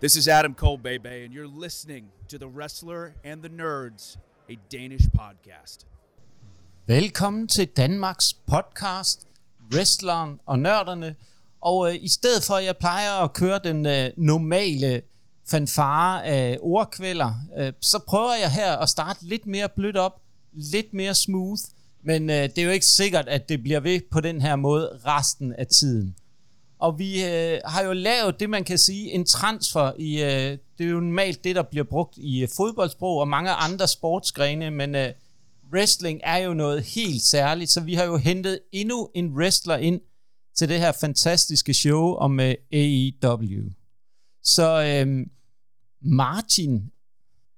This is Adam Cole, baby, and you're listening to The Wrestler and the Nerds, a Danish podcast. Velkommen til Danmarks podcast, Wrestleren og Nørderne. Og øh, i stedet for, at jeg plejer at køre den øh, normale fanfare af ordkvælder, øh, så prøver jeg her at starte lidt mere blødt op, lidt mere smooth, men øh, det er jo ikke sikkert, at det bliver ved på den her måde resten af tiden. Og vi øh, har jo lavet det, man kan sige, en transfer i, øh, det er jo normalt det, der bliver brugt i øh, fodboldsprog og mange andre sportsgrene, men øh, wrestling er jo noget helt særligt, så vi har jo hentet endnu en wrestler ind til det her fantastiske show om øh, AEW. Så øh, Martin,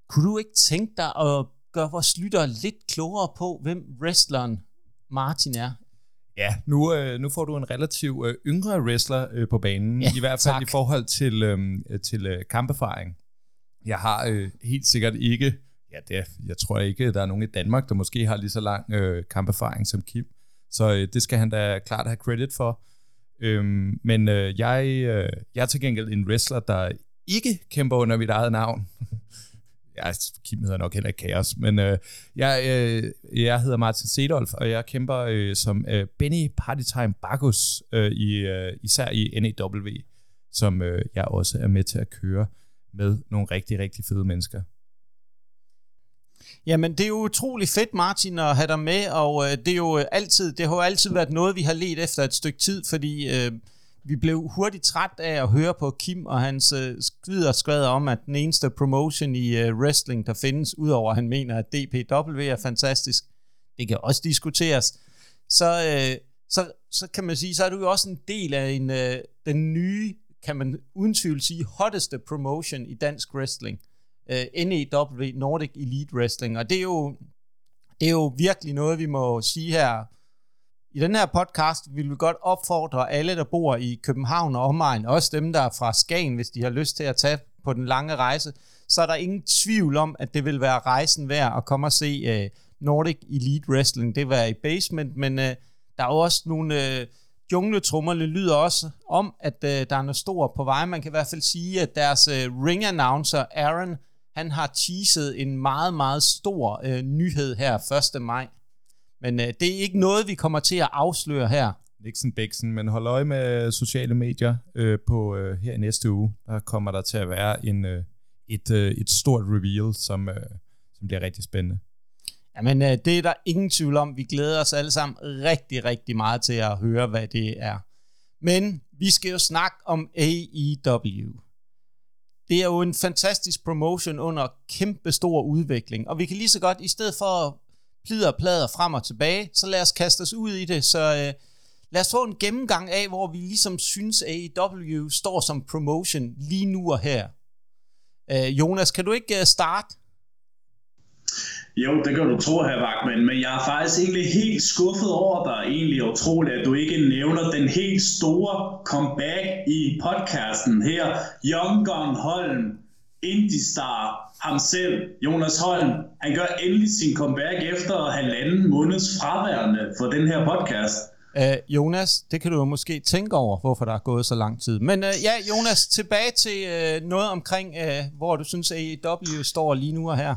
kunne du ikke tænke dig at gøre vores lyttere lidt klogere på, hvem wrestleren Martin er? Ja, nu, øh, nu får du en relativ øh, yngre wrestler øh, på banen, Ja, i hvert fald tak. i forhold til, øh, til øh, kamperfaring. Jeg har øh, helt sikkert ikke, ja, det, jeg tror ikke, der er nogen i Danmark, der måske har lige så lang øh, kamperfaring som Kim, så øh, det skal han da klart have credit for. Øhm, men øh, jeg, øh, jeg er til gengæld en wrestler, der ikke kæmper under mit eget navn. Ja, Kim hedder nok heller ikke Kaos, men øh, jeg, øh, jeg hedder Martin Sedolf, og jeg kæmper øh, som øh, Benny Partytime Bagus, øh, i, øh, især i NAW, som øh, jeg også er med til at køre med nogle rigtig, rigtig fede mennesker. Jamen, det er jo utrolig fedt, Martin, at have dig med, og øh, det er jo altid, det har jo altid været noget, vi har let efter et stykke tid, fordi øh, vi blev hurtigt træt af at høre på Kim og hans øh, skvider skvader om, at den eneste promotion i øh, wrestling, der findes, udover at han mener, at DPW er fantastisk, det kan også diskuteres, så, øh, så, så kan man sige, så er du jo også en del af en, øh, den nye, kan man uden tvivl sige, hotteste promotion i dansk wrestling øh, NEW, Nordic Elite Wrestling, og det er jo det er jo virkelig noget, vi må sige her. I den her podcast vil vi godt opfordre alle, der bor i København og omegn, også dem, der er fra Skagen, hvis de har lyst til at tage på den lange rejse, så er der ingen tvivl om, at det vil være rejsen værd at komme og se uh, Nordic Elite Wrestling. Det vil være i basement, men uh, der er jo også nogle øh, uh, jungletrummer, det lyder også om, at uh, der er noget stort på vej. Man kan i hvert fald sige, at deres uh, ring announcer, Aaron, han har teaset en meget, meget stor uh, nyhed her 1. maj. Men uh, det er ikke noget, vi kommer til at afsløre her. Nixon Bixen, men hold øje med sociale medier øh, på øh, her i næste uge. Der kommer der til at være en, øh, et, øh, et stort reveal, som, øh, som bliver rigtig spændende. Jamen, øh, det er der ingen tvivl om. Vi glæder os alle sammen rigtig, rigtig meget til at høre, hvad det er. Men vi skal jo snakke om AEW. Det er jo en fantastisk promotion under kæmpe stor udvikling, og vi kan lige så godt, i stedet for at plider og plader frem og tilbage, så lad os kaste os ud i det. Så øh, lad os få en gennemgang af, hvor vi ligesom synes, AEW står som promotion lige nu og her. Øh, Jonas, kan du ikke øh, starte? Jo, det kan du tro, her Vagman, men jeg er faktisk egentlig helt skuffet over dig. Egentlig utroligt, at du ikke nævner den helt store comeback i podcasten her. Young Gun Holm, Indie Star, ham selv, Jonas Holm, han gør endelig sin comeback efter halvanden måneds fraværende for den her podcast. Uh, Jonas, det kan du jo måske tænke over, hvorfor der er gået så lang tid. Men uh, ja, Jonas, tilbage til uh, noget omkring, uh, hvor du synes, AEW står lige nu og her.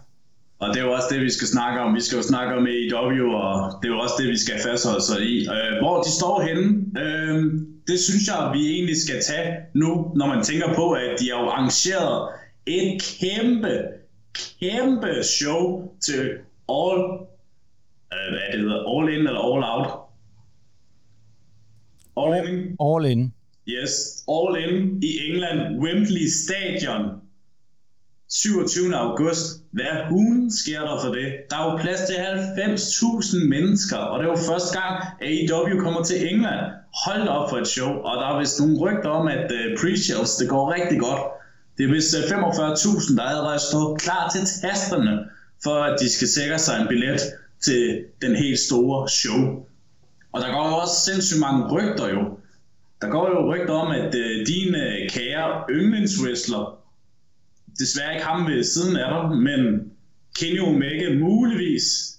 Og det er jo også det, vi skal snakke om. Vi skal jo snakke om AEW, og det er jo også det, vi skal fastholde sig i. Øh, hvor de står henne, øh, det synes jeg, vi egentlig skal tage nu, når man tænker på, at de har jo arrangeret et kæmpe, kæmpe show til All, øh, hvad det hedder, All In eller All Out? All In. All in. Yes, All In i England, Wembley Stadion, 27. august. Hvad hulen sker der for det? Der er jo plads til 90.000 mennesker, og det er jo første gang, AEW kommer til England. Hold op for et show, og der er vist nogle rygter om, at uh, pre-shows, det går rigtig godt. Det er vist øh, 45.000, der allerede stået klar til tasterne, for at de skal sikre sig en billet til den helt store show. Og der går jo også sindssygt mange rygter jo. Der går jo rygter om, at øh, din uh, kære yndlingswrestler, desværre ikke ham ved siden af dig, men Kenny Omega muligvis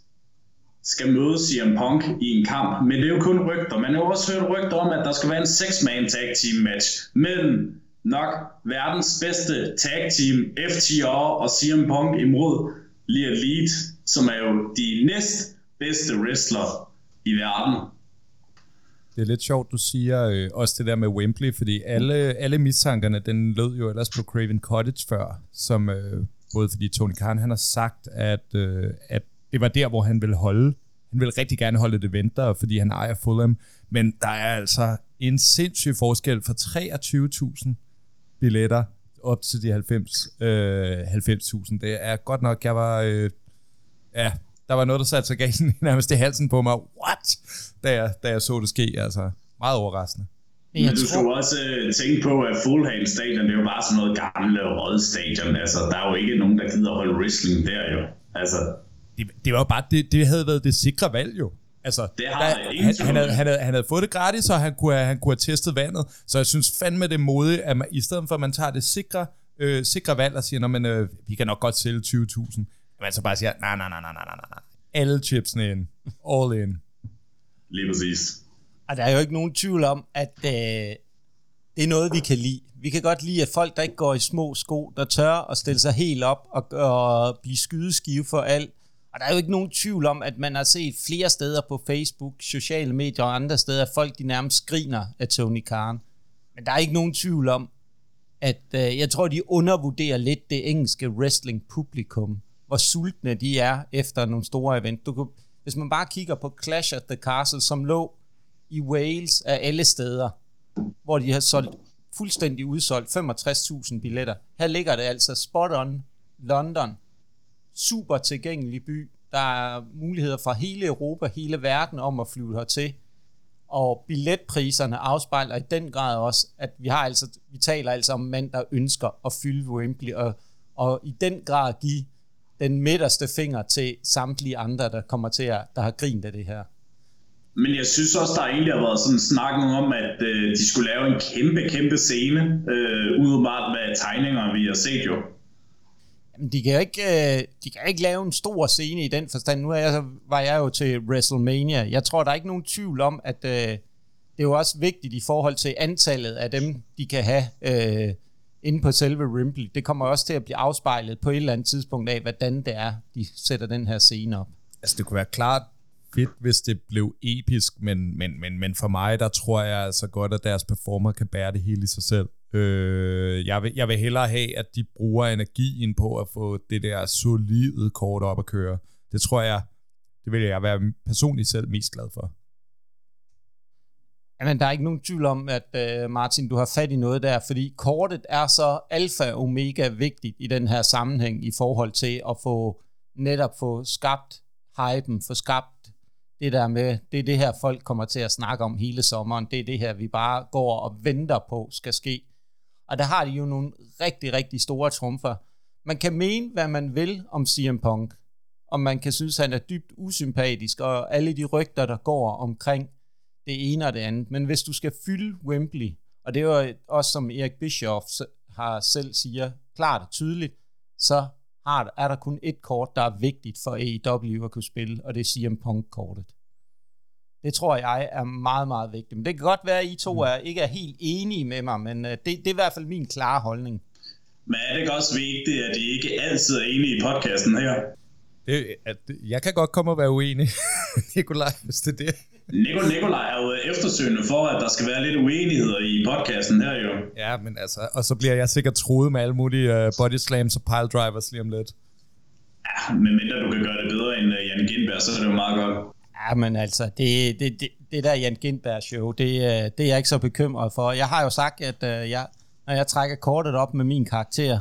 skal møde CM Punk i en kamp. Men det er jo kun rygter. Man har jo også hørt rygter om, at der skal være en six-man tag team match mellem nok verdens bedste tag team, FTR og CM Punk imod Lee Elite, som er jo de næst bedste wrestler i verden. Det er lidt sjovt, du siger øh, også det der med Wembley, fordi alle, alle mistankerne, den lød jo ellers på Craven Cottage før, som øh, både fordi Tony Khan han har sagt, at, øh, at det var der, hvor han ville holde. Han ville rigtig gerne holde det event der, fordi han ejer Fulham. Men der er altså en sindssyg forskel for 23.000 billetter op til de 90 øh, 90.000. Det er godt nok, jeg var... Øh, ja, der var noget, der satte sig galt nærmest i halsen på mig. What? Da jeg, da jeg så det ske, altså. Meget overraskende. Men du skal også uh, tænke på, at Fulham Stadion, det er jo bare sådan noget gamle rådstadion. Altså, der er jo ikke nogen, der gider holde wrestling der jo. Altså, det, det var jo bare, det, det havde været det sikre valg jo. Altså, det har der, han, han, havde, han, havde, han havde fået det gratis, og han kunne, have, han kunne have testet vandet. Så jeg synes fandme det modigt, at man, i stedet for at man tager det sikre, øh, sikre valg og siger, men øh, vi kan nok godt sælge 20.000, man så bare siger, nej, nej, nej, nej, nej, nej, nej. Alle chipsene ind. All in. Lige præcis. Og der er jo ikke nogen tvivl om, at øh, det er noget, vi kan lide. Vi kan godt lide, at folk, der ikke går i små sko, der tør at stille sig helt op og, og blive skydeskive for alt. Og der er jo ikke nogen tvivl om, at man har set flere steder på Facebook, sociale medier og andre steder, at folk de nærmest griner af Tony Khan. Men der er ikke nogen tvivl om, at øh, jeg tror, de undervurderer lidt det engelske wrestling-publikum. Hvor sultne de er efter nogle store event. Du kan, hvis man bare kigger på Clash at the Castle, som lå i Wales af alle steder, hvor de har solgt fuldstændig udsolgt 65.000 billetter. Her ligger det altså spot on London. Super tilgængelig by. Der er muligheder fra hele Europa, hele verden om at flyve hertil. Og billetpriserne afspejler i den grad også, at vi har altså, vi taler altså om mænd, der ønsker at fylde Wembley, og, og i den grad give den midterste finger til samtlige andre, der kommer til at, der har grint af det her. Men jeg synes også, der egentlig har været sådan snak om, at øh, de skulle lave en kæmpe, kæmpe scene, øh, udenbart med tegninger, vi har set jo. Jamen, de kan, ikke, øh, de kan ikke lave en stor scene i den forstand. Nu er jeg, var jeg jo til WrestleMania. Jeg tror, der er ikke nogen tvivl om, at øh, det er jo også vigtigt i forhold til antallet af dem, de kan have øh, inde på selve Wembley. Det kommer også til at blive afspejlet på et eller andet tidspunkt af, hvordan det er, de sætter den her scene op. Altså, det kunne være klart fedt, hvis det blev episk, men, men, men, men for mig, der tror jeg altså godt, at deres performer kan bære det hele i sig selv. Øh, jeg, vil, jeg vil hellere have, at de bruger energien på at få det der solide kort op at køre. Det tror jeg, det vil jeg være personligt selv mest glad for. Jamen, der er ikke nogen tvivl om, at øh, Martin, du har fat i noget der, fordi kortet er så alfa og omega vigtigt i den her sammenhæng i forhold til at få netop få skabt hypen, få skabt det der med, det er det her folk kommer til at snakke om hele sommeren, det er det her, vi bare går og venter på skal ske. Og der har de jo nogle rigtig, rigtig store trumfer. Man kan mene, hvad man vil om CM Punk, og man kan synes, han er dybt usympatisk, og alle de rygter, der går omkring det ene og det andet. Men hvis du skal fylde Wembley, og det er jo også som Erik Bischoff har selv siger, klart og tydeligt, så har, er der kun et kort, der er vigtigt for AEW at kunne spille, og det er CM Punk-kortet. Det tror jeg er meget, meget vigtigt. Men det kan godt være, at I to mm. er, ikke er helt enige med mig, men uh, det, det er i hvert fald min klare holdning. Men er det ikke også vigtigt, at I ikke altid er enige i podcasten her? Det, at, jeg kan godt komme og være uenig, Nikolaj, hvis det er det. Nico Nikolaj er jo eftersøgende for, at der skal være lidt uenigheder i podcasten her jo. Ja, men altså, og så bliver jeg sikkert troet med alle mulige uh, body slams og pile drivers lige om lidt. Ja, men mindre du kan gøre det bedre end uh, Jan Gindberg, så er det jo meget godt. Ja, men altså, det, det, det, det der Jan Gindberg show, det, øh, det er jeg ikke så bekymret for. Jeg har jo sagt, at uh, jeg, når jeg trækker kortet op med min karakter,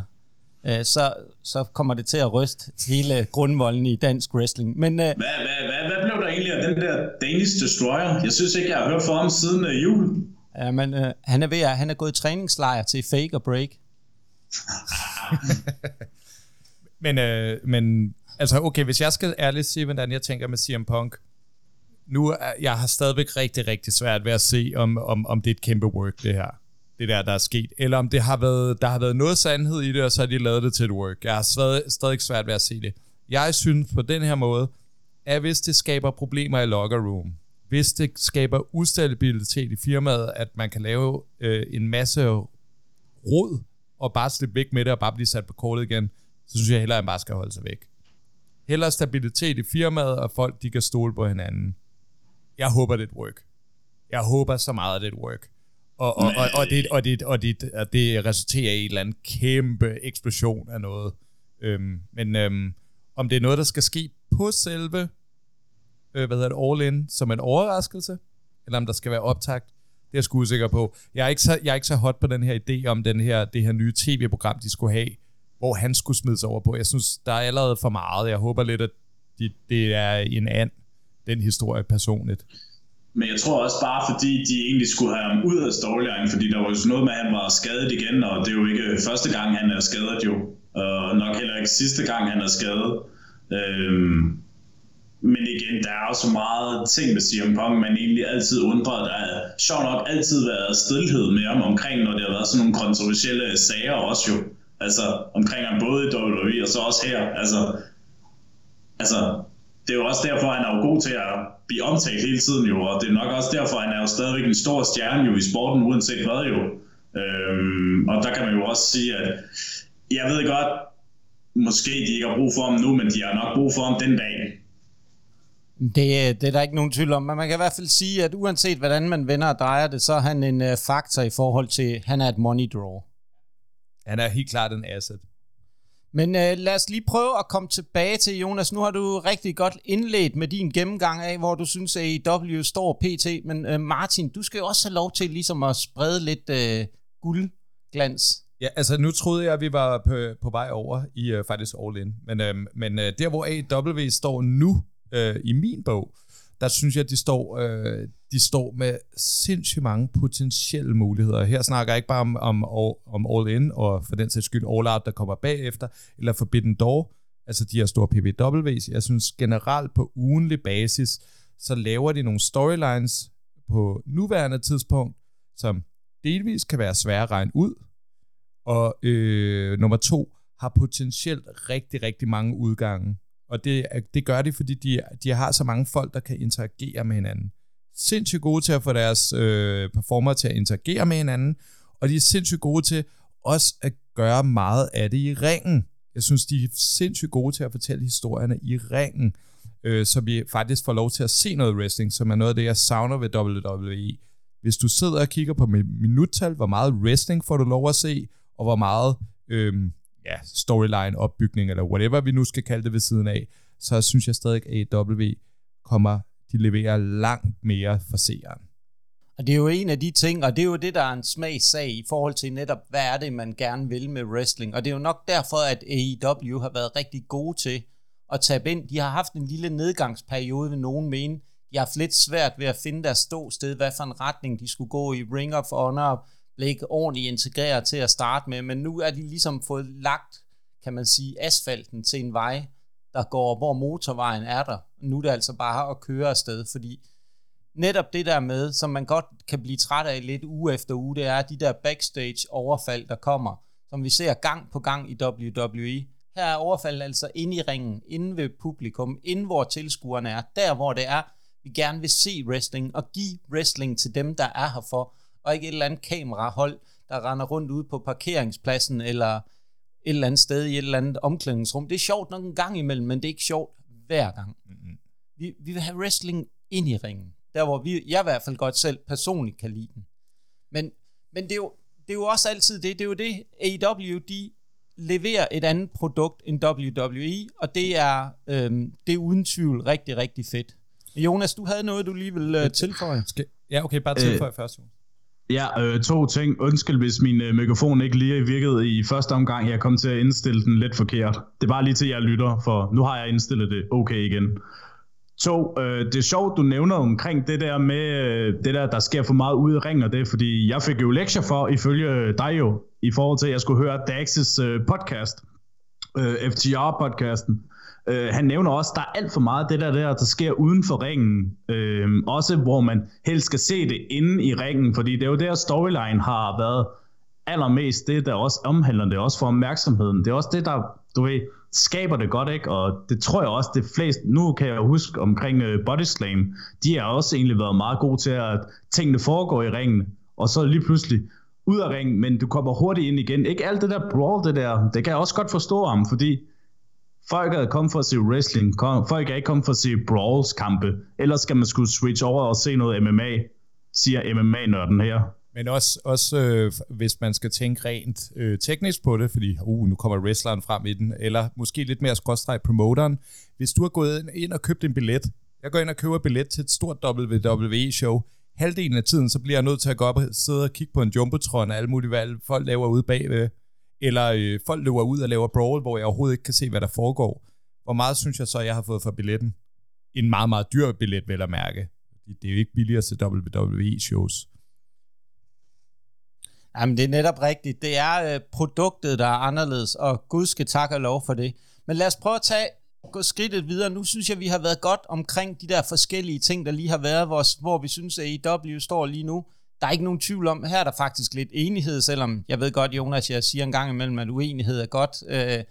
uh, så, så kommer det til at ryste hele grundvolden i dansk wrestling. Men, hvad, hvad, hvad, hvad blev der egentlig af den der Danish Destroyer? Jeg synes ikke, jeg har hørt fra ham siden uh, jul. Ja, men uh, han er ved at, han er gået i træningslejr til fake og break. men, øh, men altså okay, hvis jeg skal ærligt sige, hvordan jeg tænker med CM Punk, nu er, jeg har stadigvæk rigtig, rigtig svært ved at se, om, om, om det er et kæmpe work, det her. Det der, der er sket. Eller om det har været, der har været noget sandhed i det, og så har de lavet det til et work. Jeg har stadig, stadig svært ved at se det. Jeg synes på den her måde, at hvis det skaber problemer i locker room, hvis det skaber ustabilitet i firmaet, at man kan lave øh, en masse råd, og bare slippe væk med det, og bare blive sat på kortet igen, så synes jeg hellere, at man bare skal holde sig væk. Heller stabilitet i firmaet, og folk de kan stole på hinanden. Jeg håber, det er et work. Jeg håber så meget, at det er et work. Og, og, og, og, det, og, det, og, det, og det resulterer i en eller anden kæmpe eksplosion af noget. Øhm, men øhm, om det er noget, der skal ske på selve øh, hvad hedder det, All In som en overraskelse, eller om der skal være optakt, det er jeg sgu usikker på. Jeg er, ikke så, jeg er ikke så hot på den her idé om den her, det her nye tv-program, de skulle have, hvor han skulle smides over på. Jeg synes, der er allerede for meget. Jeg håber lidt, at de, det er en and, den historie personligt. Men jeg tror også bare, fordi de egentlig skulle have ham ud af storyline, fordi der var jo sådan noget med, at han var skadet igen, og det er jo ikke første gang, han er skadet jo. Og nok heller ikke sidste gang, han er skadet. Øhm, men igen, der er jo så meget ting med CM Punk, man egentlig altid undrer. Der er sjovt nok altid været stillhed med ham omkring, når det har været sådan nogle kontroversielle sager også jo. Altså omkring ham både i WWE og så også her. Altså, altså det er jo også derfor, han er jo god til at blive omtalt hele tiden jo, og det er nok også derfor, han er jo stadigvæk en stor stjerne jo i sporten, uanset hvad jo. Øhm, og der kan man jo også sige, at jeg ved godt, måske de ikke har brug for ham nu, men de har nok brug for ham den dag. Det, det er der ikke nogen tvivl om, men man kan i hvert fald sige, at uanset hvordan man vender og drejer det, så er han en uh, faktor i forhold til, han er et money draw. Han er helt klart en asset. Men øh, lad os lige prøve at komme tilbage til, Jonas. Nu har du rigtig godt indledt med din gennemgang af, hvor du synes, at AEW står pt. Men øh, Martin, du skal jo også have lov til ligesom at sprede lidt øh, guldglans. Ja, altså nu troede jeg, at vi var på, på vej over i øh, faktisk All In. Men, øh, men øh, der, hvor AEW står nu, øh, i min bog, der synes jeg, at de står, øh, de står med sindssygt mange potentielle muligheder. Her snakker jeg ikke bare om, om, om All In, og for den sags skyld All Out, der kommer bagefter, eller Forbidden Door, altså de her store PPW's. Jeg synes generelt på ugenlig basis, så laver de nogle storylines på nuværende tidspunkt, som delvis kan være svære at regne ud, og øh, nummer to, har potentielt rigtig, rigtig mange udgange. Og det, det gør de, fordi de, de har så mange folk, der kan interagere med hinanden. Sindssygt gode til at få deres øh, performer til at interagere med hinanden, og de er sindssygt gode til også at gøre meget af det i ringen. Jeg synes, de er sindssygt gode til at fortælle historierne i ringen, øh, så vi faktisk får lov til at se noget wrestling, som er noget af det, jeg savner ved WWE. Hvis du sidder og kigger på minuttal, hvor meget wrestling får du lov at se, og hvor meget øh, ja, storyline opbygning, eller whatever vi nu skal kalde det ved siden af, så synes jeg stadig, at AEW kommer, de leverer langt mere for seeren. Og det er jo en af de ting, og det er jo det, der er en smagssag i forhold til netop, hvad er det, man gerne vil med wrestling. Og det er jo nok derfor, at AEW har været rigtig gode til at tabe ind. De har haft en lille nedgangsperiode, ved nogen mene. De har haft lidt svært ved at finde deres ståsted, hvad for en retning de skulle gå i Ring of Honor, blev ikke ordentligt integreret til at starte med, men nu er de ligesom fået lagt, kan man sige, asfalten til en vej, der går, hvor motorvejen er der. Nu er det altså bare at køre afsted, fordi netop det der med, som man godt kan blive træt af lidt uge efter uge, det er de der backstage overfald, der kommer, som vi ser gang på gang i WWE. Her er overfald altså inde i ringen, inde ved publikum, inde hvor tilskuerne er, der hvor det er, vi gerne vil se wrestling, og give wrestling til dem, der er her for, og ikke et eller andet kamerahold, der render rundt ude på parkeringspladsen, eller et eller andet sted i et eller andet omklædningsrum. Det er sjovt nok en gang imellem, men det er ikke sjovt hver gang. Mm-hmm. Vi, vi vil have wrestling ind i ringen. Der hvor vi, jeg i hvert fald godt selv personligt kan lide den. Men, men det, er jo, det er jo også altid det. Det er jo det, AEW, de leverer et andet produkt end WWE, og det er, øhm, det er uden tvivl rigtig, rigtig fedt. Jonas, du havde noget, du lige ville uh, tilføje. Skal, ja, okay, bare tilføje øh, først. Ja, øh, to ting. Undskyld, hvis min øh, mikrofon ikke lige virkede i første omgang. Jeg kom til at indstille den lidt forkert. Det er bare lige til, jeg lytter, for nu har jeg indstillet det okay igen. To, øh, det er sjovt, du nævner omkring det der med, øh, det der, der sker for meget ud i ring, og det fordi jeg fik jo lektier for, ifølge dig jo, i forhold til, at jeg skulle høre Dax's øh, podcast, øh, FTR-podcasten. Øh, han nævner også, at der er alt for meget det der, der, der sker uden for ringen. Øh, også hvor man helst skal se det inde i ringen, fordi det er jo der storyline har været allermest det, der også omhandler det, også for opmærksomheden. Det er også det, der, du ved, skaber det godt, ikke? Og det tror jeg også, det flest, nu kan jeg huske omkring uh, Body Slam, de har også egentlig været meget gode til, at tingene foregår i ringen, og så lige pludselig, ud af ringen, men du kommer hurtigt ind igen. Ikke alt det der brawl, det der, det kan jeg også godt forstå ham, fordi folk er kommet for at se wrestling, folk er ikke kommet for at se brawls kampe, ellers skal man skulle switch over og se noget MMA, siger MMA-nørden her. Men også, også øh, hvis man skal tænke rent øh, teknisk på det, fordi uh, nu kommer wrestleren frem i den, eller måske lidt mere skråstreg promoteren. Hvis du har gået ind og købt en billet, jeg går ind og køber billet til et stort WWE-show, halvdelen af tiden, så bliver jeg nødt til at gå op og sidde og kigge på en jumbotron og alle mulige valg, folk laver ude bagved, eller øh, folk løber ud og laver brawl, hvor jeg overhovedet ikke kan se, hvad der foregår. Hvor meget synes jeg så, jeg har fået for billetten? En meget, meget dyr billet, vel at mærke. Det er jo ikke billigere til WWE-shows. Jamen, det er netop rigtigt. Det er øh, produktet, der er anderledes, og Gud skal takke og lov for det. Men lad os prøve at tage gå skridtet videre. Nu synes jeg, vi har været godt omkring de der forskellige ting, der lige har været, vores, hvor vi synes, at AEW står lige nu. Der er ikke nogen tvivl om, her er der faktisk lidt enighed, selvom jeg ved godt, Jonas, jeg siger en gang imellem, at uenighed er godt. Øh,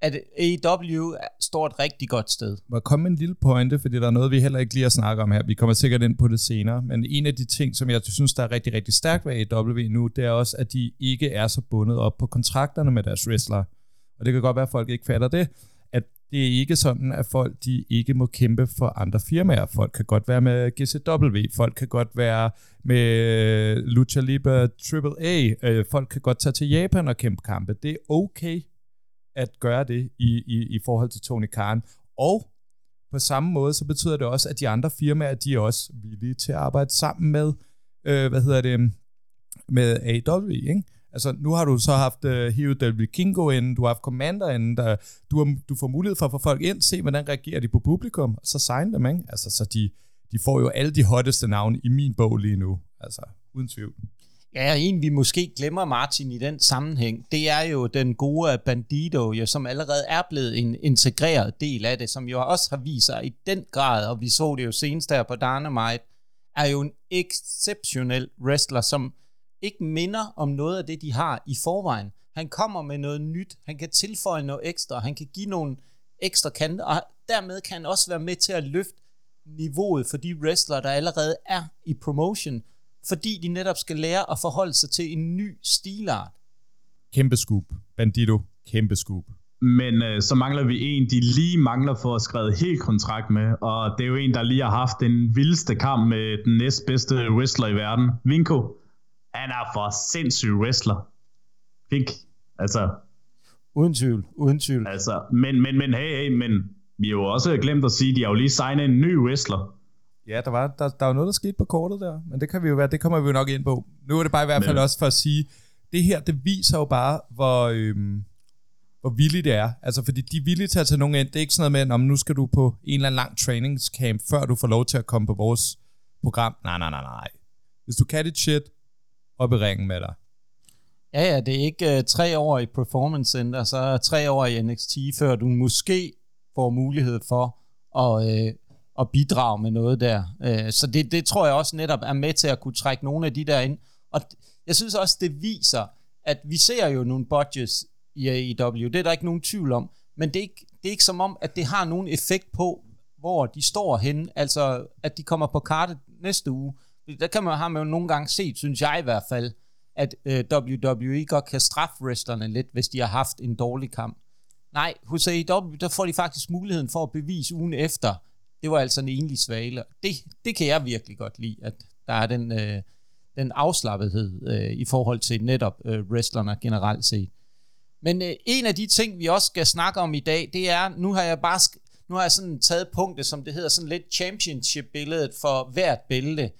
at AEW står et rigtig godt sted. Må jeg komme med en lille pointe, fordi der er noget, vi heller ikke lige har snakket om her. Vi kommer sikkert ind på det senere. Men en af de ting, som jeg synes, der er rigtig, rigtig stærkt ved AEW nu, det er også, at de ikke er så bundet op på kontrakterne med deres wrestlere. Og det kan godt være, at folk ikke fatter det, at det er ikke sådan, at folk de ikke må kæmpe for andre firmaer. Folk kan godt være med GCW, folk kan godt være med øh, Lucha Libre AAA, øh, folk kan godt tage til Japan og kæmpe kampe. Det er okay at gøre det i, i, i forhold til Tony Khan. Og på samme måde, så betyder det også, at de andre firmaer, de er også villige til at arbejde sammen med, øh, hvad hedder det, med AW, ikke? Altså, nu har du så haft uh, Hero Del Vikingo inden, du har haft Commander inden, der, du, har, du får mulighed for at få folk ind, se hvordan reagerer de på publikum, og så sign dem, ikke? Altså, så de, de får jo alle de hotteste navne i min bog lige nu, altså, uden tvivl. Ja, en vi måske glemmer Martin i den sammenhæng, det er jo den gode Bandido, jo, som allerede er blevet en integreret del af det, som jo også har vist sig i den grad, og vi så det jo senest der på Dynamite, er jo en exceptionel wrestler, som ikke minder om noget af det, de har i forvejen. Han kommer med noget nyt, han kan tilføje noget ekstra, han kan give nogle ekstra kanter, og dermed kan han også være med til at løfte niveauet for de wrestlere, der allerede er i promotion, fordi de netop skal lære at forholde sig til en ny stilart. Kæmpe scoop. Bandito, kæmpe scoop. Men øh, så mangler vi en, de lige mangler for at skrive helt kontrakt med, og det er jo en, der lige har haft den vildeste kamp med den næstbedste wrestler i verden, Vinko. Han er for sindssyg wrestler. Fink. Altså. Uden tvivl, uden tvivl. Altså, men, men, men, hey, hey, men vi har jo også glemt at sige, at de har jo lige signet en ny wrestler. Ja, der var, der, der var noget, der skete på kortet der, men det kan vi jo være, det kommer vi jo nok ind på. Nu er det bare i hvert fald men. også for at sige, det her, det viser jo bare, hvor, øhm, hvor villigt det er. Altså, fordi de er villige til at tage nogen ind. Det er ikke sådan noget med, om nu skal du på en eller anden lang trainingscamp, før du får lov til at komme på vores program. Nej, nej, nej, nej. Hvis du kan dit shit, op i ringen med dig. Ja, ja, det er ikke uh, tre år i Performance Center, så tre år i NXT, før du måske får mulighed for at, uh, at bidrage med noget der. Uh, så det, det tror jeg også netop er med til at kunne trække nogle af de der ind. Og jeg synes også, det viser, at vi ser jo nogle budgets i AEW, det er der ikke nogen tvivl om, men det er ikke, det er ikke som om, at det har nogen effekt på, hvor de står henne, altså at de kommer på kartet næste uge. Der kan man, har man jo nogle gange set, synes jeg i hvert fald, at øh, WWE godt kan straffe wrestlerne lidt, hvis de har haft en dårlig kamp. Nej, hos AEW, der får de faktisk muligheden for at bevise ugen efter, det var altså en enlig svale. Det, det kan jeg virkelig godt lide, at der er den, øh, den afslappethed øh, i forhold til netop øh, wrestlerne generelt set. Men øh, en af de ting, vi også skal snakke om i dag, det er, nu har jeg bare nu har jeg sådan taget punktet, som det hedder, sådan lidt championship-billedet for hvert bælte.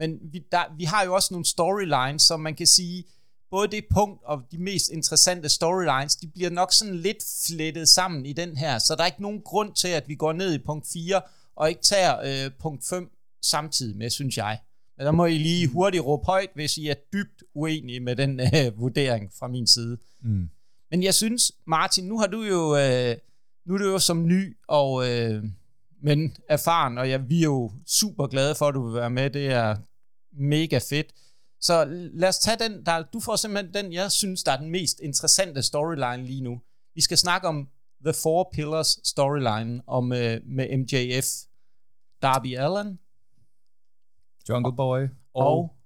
Men vi, der, vi har jo også nogle storylines, som man kan sige, både det punkt og de mest interessante storylines, de bliver nok sådan lidt flettet sammen i den her, så der er ikke nogen grund til, at vi går ned i punkt 4 og ikke tager øh, punkt 5 samtidig med, synes jeg. Men der må I lige hurtigt råbe højt, hvis I er dybt uenige med den øh, vurdering fra min side. Mm. Men jeg synes, Martin, nu har du jo, øh, nu er du jo som ny og øh, men erfaren, og ja, vi er jo super glade for, at du vil være med. Det er mega fedt. Så lad os tage den, der, du får simpelthen den, jeg synes, der er den mest interessante storyline lige nu. Vi skal snakke om The Four Pillars storyline om, uh, med MJF, Darby Allen, Jungle Boy og, og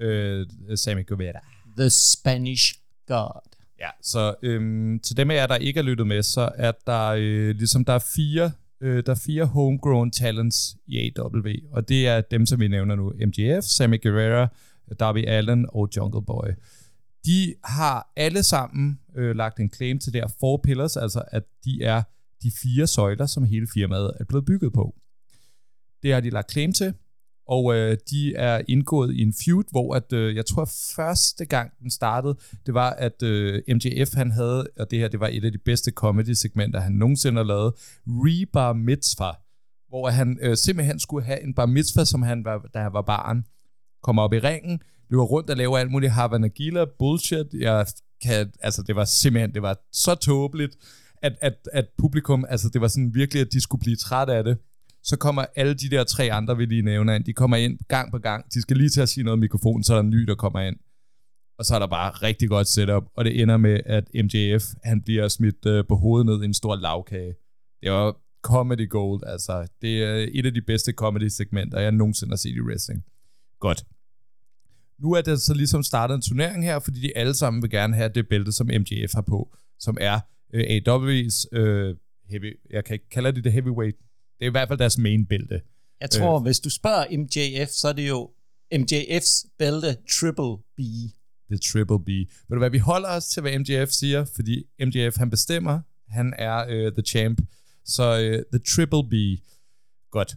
øh, Sammy Guevara. The Spanish God. Ja, så øhm, til dem af jer, der ikke har lyttet med, så er der øh, ligesom der er fire, øh, der er fire homegrown talents i AW, og det er dem, som vi nævner nu. MGF, Sammy Guerrero, Darby Allen og Jungle Boy. De har alle sammen øh, lagt en claim til der four pillars, altså at de er de fire søjler, som hele firmaet er blevet bygget på. Det har de lagt claim til, og øh, de er indgået i en feud, hvor at, øh, jeg tror første gang den startede, det var, at øh, MJF han havde, og det her det var et af de bedste comedy-segmenter, han nogensinde har lavet, Rebar Mitzvah, hvor han øh, simpelthen skulle have en bar mitzvah, som han var, da han var barn, kommer op i ringen, løber rundt og laver alt muligt Havana Gila bullshit. Jeg kan, altså det var simpelthen, det var så tåbeligt, at, at, at publikum, altså det var sådan virkelig, at de skulle blive træt af det så kommer alle de der tre andre, vi lige nævner ind, de kommer ind gang på gang. De skal lige til at sige noget i mikrofonen, så er der en ny, der kommer ind. Og så er der bare rigtig godt setup, og det ender med, at MJF, han bliver smidt øh, på hovedet ned i en stor lavkage. Det var comedy gold, altså. Det er et af de bedste comedy-segmenter, jeg nogensinde har set i wrestling. Godt. Nu er det så ligesom startet en turnering her, fordi de alle sammen vil gerne have det bælte, som MJF har på, som er øh, AW's øh, heavy, jeg kan ikke kalde det det heavyweight det er i hvert fald deres main bælte. Jeg tror, øh. hvis du spørger MJF, så er det jo MJF's bælte Triple B. Det er Triple B. Ved du hvad, vi holder os til, hvad MJF siger, fordi MJF, han bestemmer. Han er uh, the champ. Så uh, the Triple B. Godt.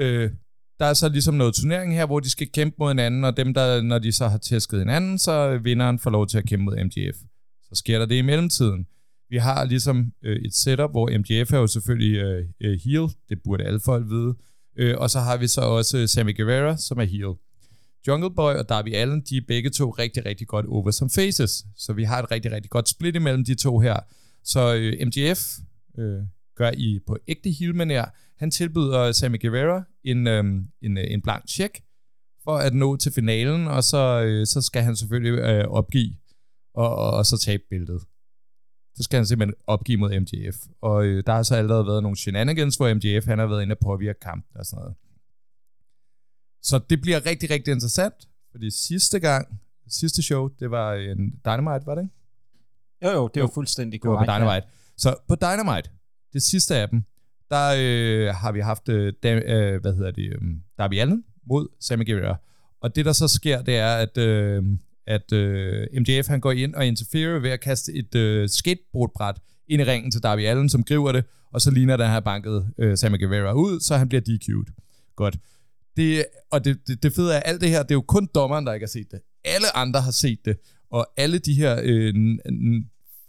Uh, der er så ligesom noget turnering her, hvor de skal kæmpe mod hinanden, og dem, der, når de så har tæsket hinanden, så vinderen får lov til at kæmpe mod MJF. Så sker der det i mellemtiden. Vi har ligesom øh, et setup, hvor MJF er jo selvfølgelig øh, øh, heel, det burde alle folk vide, øh, og så har vi så også øh, Sammy Guevara, som er heel. Jungle Boy og Darby Allen, de er begge to rigtig, rigtig godt over som faces, så vi har et rigtig, rigtig godt split imellem de to her. Så øh, MJF øh, gør i på ægte heel manér, han tilbyder Sammy Guevara en, øh, en, øh, en blank check for at nå til finalen, og så, øh, så skal han selvfølgelig øh, opgive og, og, og så tabe billedet så skal han simpelthen opgive mod MJF. Og øh, der har så allerede været nogle shenanigans, hvor MJF han har været inde og påvirke kampen og sådan noget. Så det bliver rigtig, rigtig interessant, fordi sidste gang, sidste show, det var en Dynamite, var det ikke? Jo, jo, det var fuldstændig korrekt. Det var på Dynamite. Ja. Så på Dynamite, det sidste af dem, der øh, har vi haft, øh, øh, hvad hedder det, øh, Darby Allen mod Sammy Guevara. Og det, der så sker, det er, at øh, at øh, MJF han går ind og interferer ved at kaste et øh, skateboardbræt ind i ringen til Darby Allen, som griber det, og så ligner den her har banket øh, Sammy Guevara ud, så han bliver DQ'et. Godt. Det, og det, det, det fede er, alt det her, det er jo kun dommeren, der ikke har set det. Alle andre har set det, og alle de her, øh,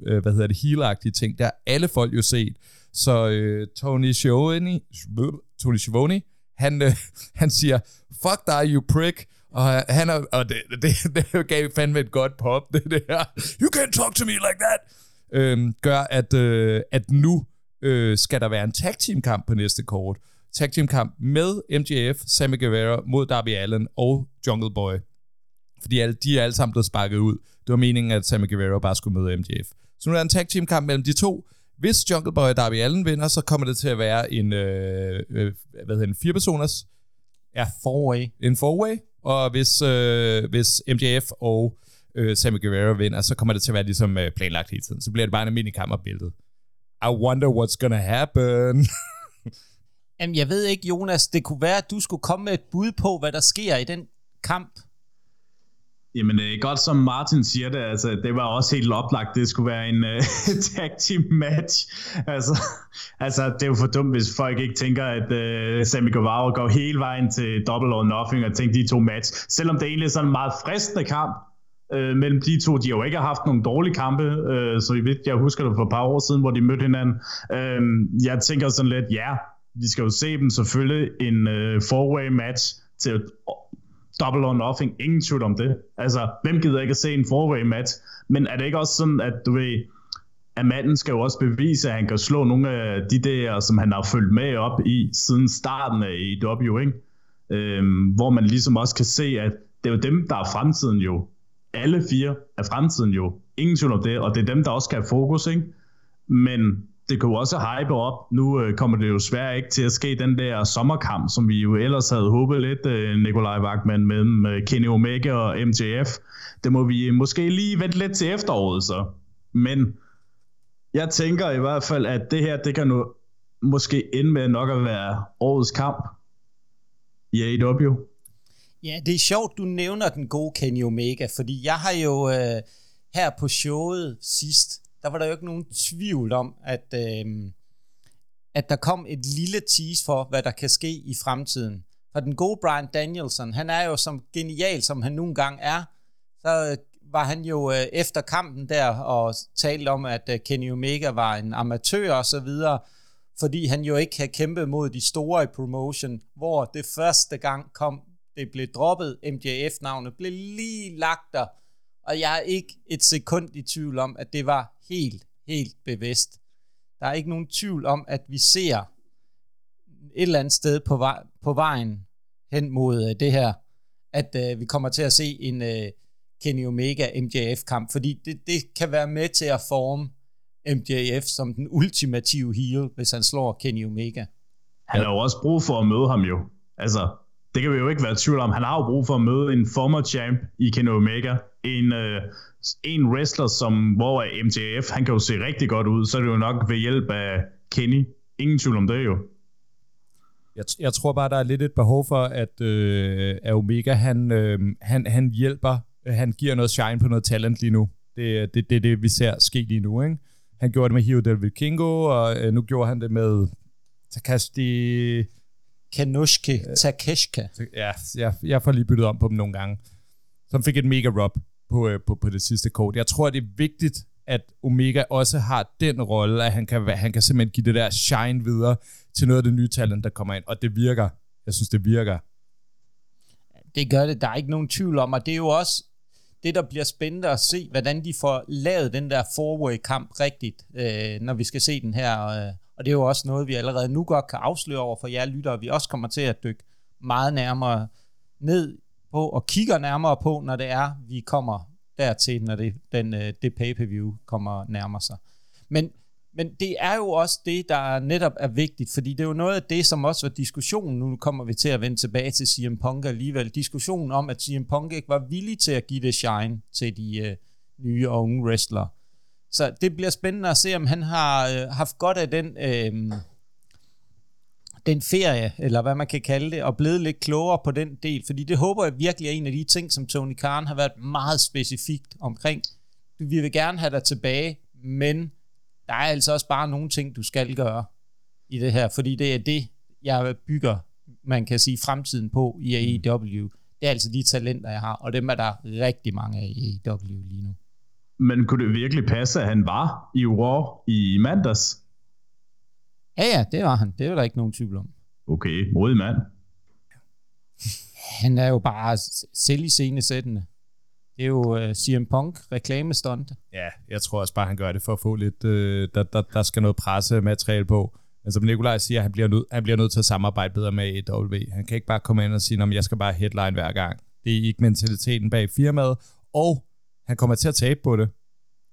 øh, hvad hedder det, healagtige ting, der har alle folk jo set. Så øh, Tony Schiavone, Tony Schiavone, han, øh, han siger, fuck dig, you prick, og han er, og det, det, det gav fandme et godt pop, det der. You can't talk to me like that. Øhm, gør, at, øh, at nu øh, skal der være en tag team kamp på næste kort. Tag team kamp med MJF, Sammy Guevara mod Darby Allen og Jungle Boy. Fordi alle, de er alle sammen blevet sparket ud. Det var meningen, at Sammy Guevara bare skulle møde MJF. Så nu er der en tag team kamp mellem de to. Hvis Jungle Boy og Darby Allen vinder, så kommer det til at være en, øh, øh, hvad hedder en fire personers Ja. Four-way. En four-way. Og hvis, øh, hvis MJF og øh, Sammy Guevara vinder, så kommer det til at være ligesom øh, planlagt hele tiden. Så bliver det bare en almindelig kammerbillede. I wonder what's gonna happen. Jamen, jeg ved ikke, Jonas. Det kunne være, at du skulle komme med et bud på, hvad der sker i den kamp. Jamen, øh, godt som Martin siger det, altså, det var også helt oplagt, det skulle være en øh, tag team match. Altså, altså, det er jo for dumt, hvis folk ikke tænker, at øh, Sammy Guevara går hele vejen til double or nothing og tænker de to match. Selvom det egentlig er sådan en meget fristende kamp øh, mellem de to. De har jo ikke haft nogle dårlige kampe, øh, så jeg, ved, jeg husker det for et par år siden, hvor de mødte hinanden. Øh, jeg tænker sådan lidt, ja, vi skal jo se dem selvfølgelig en øh, four-way match til double or nothing, ingen tvivl om det. Altså, hvem gider ikke at se en four match? Men er det ikke også sådan, at du ved, at manden skal jo også bevise, at han kan slå nogle af de der, som han har følt med op i siden starten af EW, ikke? Øhm, hvor man ligesom også kan se, at det er jo dem, der er fremtiden jo. Alle fire er fremtiden jo. Ingen tvivl om det, og det er dem, der også skal have fokus, ikke? Men det kunne også hype op. Nu øh, kommer det jo svært ikke til at ske den der sommerkamp, som vi jo ellers havde håbet lidt, øh, Nikolaj Wagman, mellem øh, Kenny Omega og MJF. Det må vi måske lige vente lidt til efteråret så. Men jeg tænker i hvert fald, at det her, det kan nu måske ende med nok at være årets kamp i AEW. Ja, det er sjovt, du nævner den gode Kenny Omega, fordi jeg har jo øh, her på showet sidst, der var der jo ikke nogen tvivl om, at, øh, at der kom et lille tease for, hvad der kan ske i fremtiden. For den gode Brian Danielson, han er jo som genial, som han nogle gange er, så øh, var han jo øh, efter kampen der og talte om, at øh, Kenny Omega var en amatør og så videre, fordi han jo ikke havde kæmpet mod de store i promotion, hvor det første gang kom, det blev droppet, MJF-navnet blev lige lagt der, og jeg er ikke et sekund i tvivl om, at det var helt, helt bevidst. Der er ikke nogen tvivl om, at vi ser et eller andet sted på, vej, på vejen hen mod øh, det her, at øh, vi kommer til at se en øh, Kenny Omega MJF-kamp, fordi det, det kan være med til at forme MJF som den ultimative heel, hvis han slår Kenny Omega. Han har jo også brug for at møde ham jo. Altså, det kan vi jo ikke være i tvivl om. Han har jo brug for at møde en former champ i Kenny Omega. En, øh, en wrestler, som, hvor MJF, han kan jo se rigtig godt ud, så er det jo nok ved hjælp af Kenny. Ingen tvivl om det jo. Jeg, jeg tror bare, der er lidt et behov for, at, øh, at Omega, han, øh, han, han hjælper, han giver noget shine på noget talent lige nu. Det er det, det, det, vi ser ske lige nu, ikke? Han gjorde det med Hiro Del Vikingo, og øh, nu gjorde han det med Takashi... Kanushke, Takeshka. Ja, jeg, jeg får lige byttet om på dem nogle gange. Som fik et mega rub på, øh, på, på det sidste kort. Jeg tror, det er vigtigt, at Omega også har den rolle, at han kan, han kan simpelthen give det der shine videre til noget af det nye talent, der kommer ind. Og det virker. Jeg synes, det virker. Det gør det. Der er ikke nogen tvivl om, og det er jo også det, der bliver spændende at se, hvordan de får lavet den der four-way-kamp rigtigt, øh, når vi skal se den her. Øh, og det er jo også noget, vi allerede nu godt kan afsløre over for jer lyttere. Vi også kommer til at dykke meget nærmere ned på og kigger nærmere på, når det er, vi kommer dertil, når det, den, øh, det pay-per-view kommer nærmere sig. Men, men det er jo også det, der netop er vigtigt, fordi det er jo noget af det, som også var diskussionen, nu kommer vi til at vende tilbage til CM Punk alligevel, diskussionen om, at CM Punk ikke var villig til at give det shine til de øh, nye og unge wrestlere. Så det bliver spændende at se, om han har øh, haft godt af den, øh, den ferie, eller hvad man kan kalde det, og blevet lidt klogere på den del, fordi det håber jeg virkelig er en af de ting, som Tony Khan har været meget specifikt omkring. Vi vil gerne have dig tilbage, men der er altså også bare nogle ting, du skal gøre i det her, fordi det er det, jeg bygger, man kan sige, fremtiden på i AEW. Det er altså de talenter, jeg har, og dem er der rigtig mange af i AEW lige nu. Men kunne det virkelig passe, at han var i Raw i mandags? Ja, ja, det var han. Det er der ikke nogen tvivl om. Okay, modig mand. Han er jo bare selv i scenesættende. Det er jo uh, CM Punk reklamestunt. Ja, jeg tror også bare, han gør det for at få lidt... Øh, der, der, der skal noget pressemateriale på. Men som Nikolaj siger, han bliver, nød, han bliver nødt til at samarbejde bedre med EW. Han kan ikke bare komme ind og sige, at jeg skal bare headline hver gang. Det er ikke mentaliteten bag firmaet. Og han kommer til at tabe på det.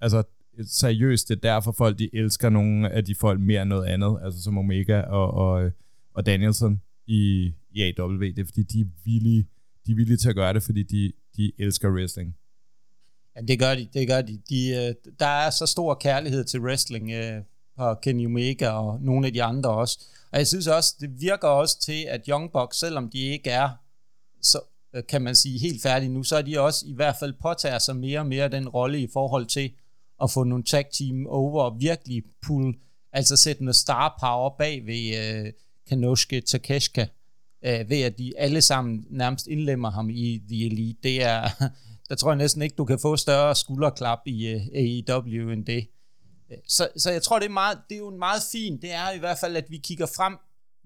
Altså, seriøst, det er derfor folk, de elsker nogle af de folk mere end noget andet, altså som Omega og, og, og Danielson i, i AW. Det er fordi, de er villige, de er villige til at gøre det, fordi de, de elsker wrestling. Ja, det gør de, det gør de. de øh, der er så stor kærlighed til wrestling øh, på Kenny Omega og nogle af de andre også. Og jeg synes også, det virker også til, at Young Bucks, selvom de ikke er så øh, kan man sige, helt færdige nu, så er de også i hvert fald påtager sig mere og mere den rolle i forhold til at få nogle tag team over og virkelig pull, altså sætte noget star power bag ved øh, Kanoshke Takeshka, øh, ved at de alle sammen nærmest indlemmer ham i The Elite. Det er, der tror jeg næsten ikke, du kan få større skulderklap i øh, AEW end det. Så, så jeg tror, det er, meget, det er jo meget fint. Det er i hvert fald, at vi kigger frem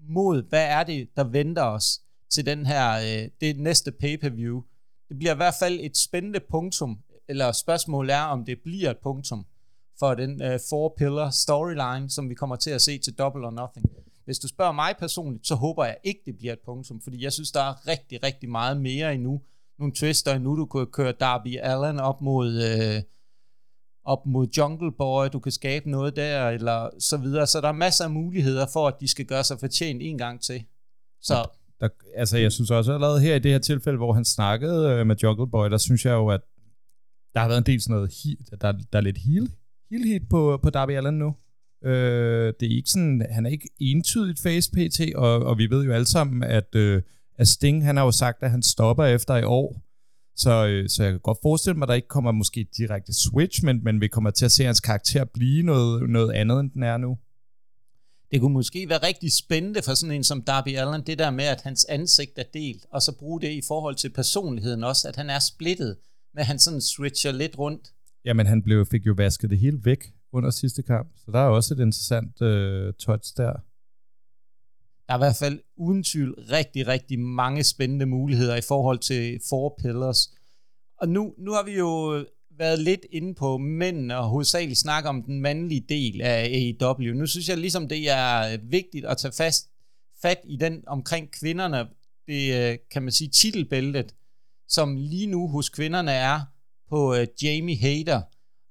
mod, hvad er det, der venter os til den her, øh, det næste pay-per-view. Det bliver i hvert fald et spændende punktum eller spørgsmålet er, om det bliver et punktum for den øh, four pillar storyline, som vi kommer til at se til Double or Nothing. Hvis du spørger mig personligt, så håber jeg ikke, det bliver et punktum, fordi jeg synes, der er rigtig, rigtig meget mere endnu. Nogle twister endnu, du kunne køre Darby Allen op mod, Øh, op mod Jungle Boy, du kan skabe noget der, eller så videre. Så der er masser af muligheder for, at de skal gøre sig fortjent en gang til. Så Der, altså, jeg synes også allerede her i det her tilfælde, hvor han snakkede øh, med Jungle Boy, der synes jeg jo, at der har været en del sådan noget, he- der, der er lidt heal, heal hit på, på Darby Allen nu. Øh, det er ikke sådan, han er ikke entydigt face PT, og, og vi ved jo alle sammen, at, øh, at Sting, han har jo sagt, at han stopper efter i år. Så, øh, så jeg kan godt forestille mig, at der ikke kommer måske direkte switch, men, men vi kommer til at se hans karakter blive noget, noget andet, end den er nu. det kunne måske være rigtig spændende for sådan en som Darby Allen, det der med, at hans ansigt er delt, og så bruge det i forhold til personligheden også, at han er splittet, at han sådan switcher lidt rundt. Jamen, han blev, fik jo vasket det hele væk under sidste kamp, så der er også et interessant øh, touch der. Der er i hvert fald uden tvivl rigtig, rigtig mange spændende muligheder i forhold til Four Pillars. Og nu, nu har vi jo været lidt inde på mændene og hovedsageligt snakke om den mandlige del af AEW. Nu synes jeg ligesom, det er vigtigt at tage fast, fat i den omkring kvinderne. Det øh, kan man sige titelbæltet, som lige nu hos kvinderne er på øh, Jamie Hader.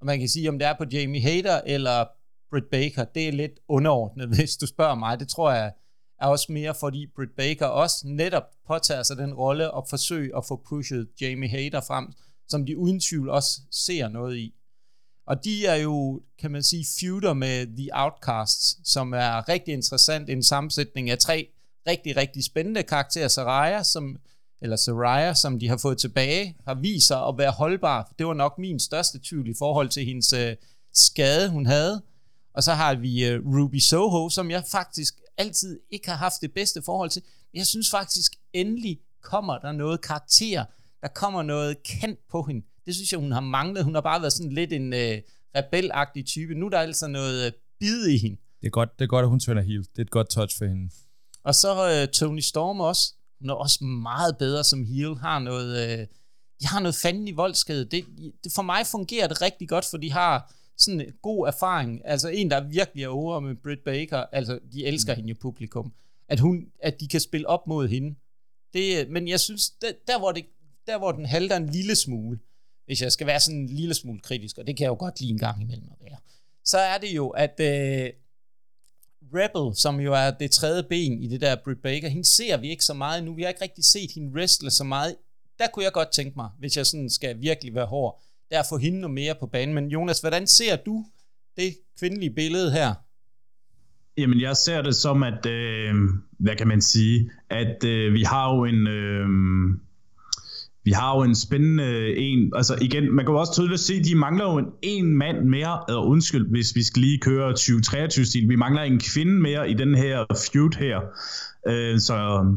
Og man kan sige, om det er på Jamie Hader eller Britt Baker, det er lidt underordnet, hvis du spørger mig. Det tror jeg er også mere, fordi Britt Baker også netop påtager sig den rolle og forsøger at få pushet Jamie Hader frem, som de uden tvivl også ser noget i. Og de er jo, kan man sige, feuder med The Outcasts, som er rigtig interessant. En sammensætning af tre rigtig, rigtig spændende karakterer. Saraya, som, eller Saraya, som de har fået tilbage, har vist sig at være holdbar. Det var nok min største tvivl i forhold til hendes øh, skade, hun havde. Og så har vi øh, Ruby Soho, som jeg faktisk altid ikke har haft det bedste forhold til. Men jeg synes faktisk, endelig kommer der noget karakter. Der kommer noget kendt på hende. Det synes jeg, hun har manglet. Hun har bare været sådan lidt en øh, rebelagtig type. Nu er der altså noget øh, bid i hende. Det er godt, det er godt at hun turner heel. Det er et godt touch for hende. Og så øh, Tony Storm også. Er også meget bedre som heel. Har noget, øh, de har noget fanden i voldskade. Det, det, for mig fungerer det rigtig godt, for de har sådan en god erfaring. Altså en, der virkelig er over med Britt Baker. Altså, de elsker mm. hende jo publikum. At, hun, at de kan spille op mod hende. Det, men jeg synes, der, der, hvor det, der hvor den halter en lille smule, hvis jeg skal være sådan en lille smule kritisk, og det kan jeg jo godt lide en gang imellem at være, så er det jo, at øh, Rebel, som jo er det tredje ben i det der Britt Baker, hende ser vi ikke så meget nu. Vi har ikke rigtig set hende wrestle så meget. Der kunne jeg godt tænke mig, hvis jeg sådan skal virkelig være hård, der at få hende noget mere på banen. Men Jonas, hvordan ser du det kvindelige billede her? Jamen, jeg ser det som, at, øh, hvad kan man sige, at øh, vi har jo en, øh, vi har jo en spændende en, altså igen, man kan jo også tydeligt se, at de mangler jo en, en mand mere, eller undskyld, hvis vi skal lige køre 2023-stil, vi mangler en kvinde mere i den her feud her, øh, så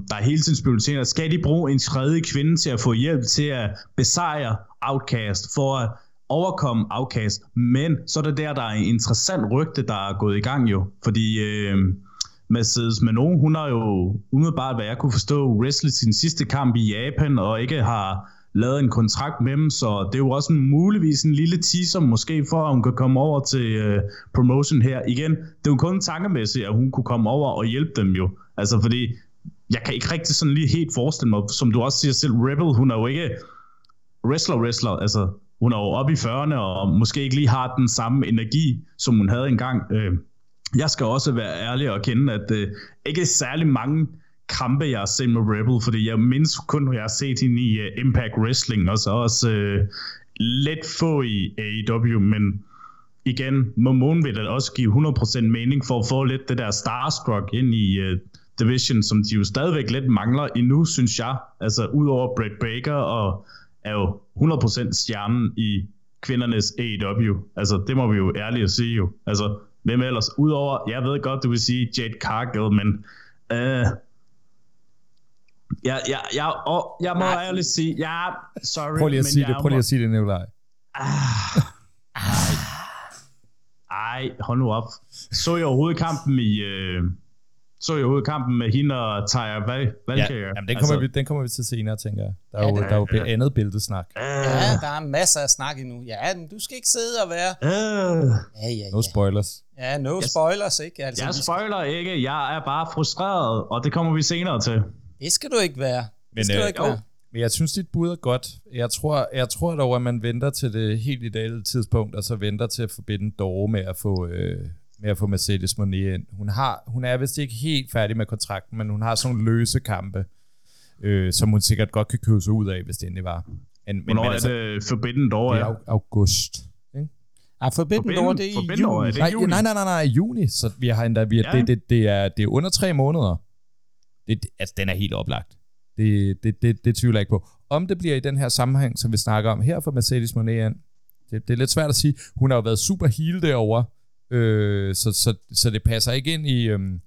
der er hele tiden spekuleringer, skal de bruge en tredje kvinde til at få hjælp til at besejre Outcast, for at overkomme Outcast, men så er det der, der er en interessant rygte, der er gået i gang jo, fordi øh, Mercedes Manon, hun har jo umiddelbart, hvad jeg kunne forstå, wrestlet sin sidste kamp i Japan, og ikke har lavet en kontrakt med dem, så det er jo også en, muligvis en lille teaser, måske for, at hun kan komme over til øh, promotion her. Igen, det er jo kun tankemæssigt, at hun kunne komme over og hjælpe dem jo. Altså fordi, jeg kan ikke rigtig sådan lige helt forestille mig, som du også siger selv, Rebel, hun er jo ikke wrestler-wrestler, altså hun er jo oppe i 40'erne, og måske ikke lige har den samme energi, som hun havde engang. Øh, jeg skal også være ærlig og kende, at øh, ikke særlig mange kampe, jeg har set med Rebel, fordi jeg mindst kun, jeg har set hende i uh, Impact Wrestling, og så også uh, lidt få i AEW, men igen, Momon vil da også give 100% mening for at få lidt det der starstruck ind i uh, Division, som de jo stadigvæk lidt mangler endnu, synes jeg. Altså, udover Brett Baker og er jo 100% stjernen i kvindernes AEW. Altså, det må vi jo ærligt at sige jo. Altså, hvem ellers? Udover, jeg ved godt, du vil sige Jade Cargill, men øh, jeg, jeg, jeg, og jeg må Nej. ærligt sige, ja, sorry, Prøv lige at men sige jeg det, prøv lige må- at sige det, Nikolaj. Ej, hold nu op. Så jeg overhovedet kampen i... Øh, så jeg overhovedet kampen med hende og Tyre Val- Ja, Valkyrie. jamen, den, kommer vi, den kommer vi til senere, tænker jeg. Der er jo, Ja, der er jo blevet andet billedsnak. Ja, der er masser af snak endnu. Ja, men du skal ikke sidde og være... øh, Ja, ja, No ja. spoilers. Ja, no Jeg- spoilers, ikke? Altså, jeg vi skal, spoiler ikke, jeg er bare frustreret, og det kommer vi senere til. det skal du ikke være. Men, Det skal du øh, ikke jo. være. Men jeg synes, dit bud er godt. Jeg tror, jeg tror dog, at man venter til det helt ideelle tidspunkt, og så venter til at forbinde Dore med at få, øh, med at få Mercedes Monet ind. Hun, har, hun er vist ikke helt færdig med kontrakten, men hun har sådan nogle løse kampe, øh, som hun sikkert godt kan købe sig ud af, hvis det endelig var. Men, men, Hvornår men, altså, er det Forbidden Door? Det er august. Ikke? Ah, Forbidden Door, det er i juni. Er det nej, juni. nej, nej, nej, nej, juni. Så vi har endda, vi, ja. det, det, det, er, det er under tre måneder. Det, altså, den er helt oplagt. Det, det, det, det tvivler jeg ikke på. Om det bliver i den her sammenhæng, som vi snakker om her for Mercedes Monet, det, det er lidt svært at sige. Hun har jo været super heel derovre, øh, så, så, så det passer ikke ind i, øhm,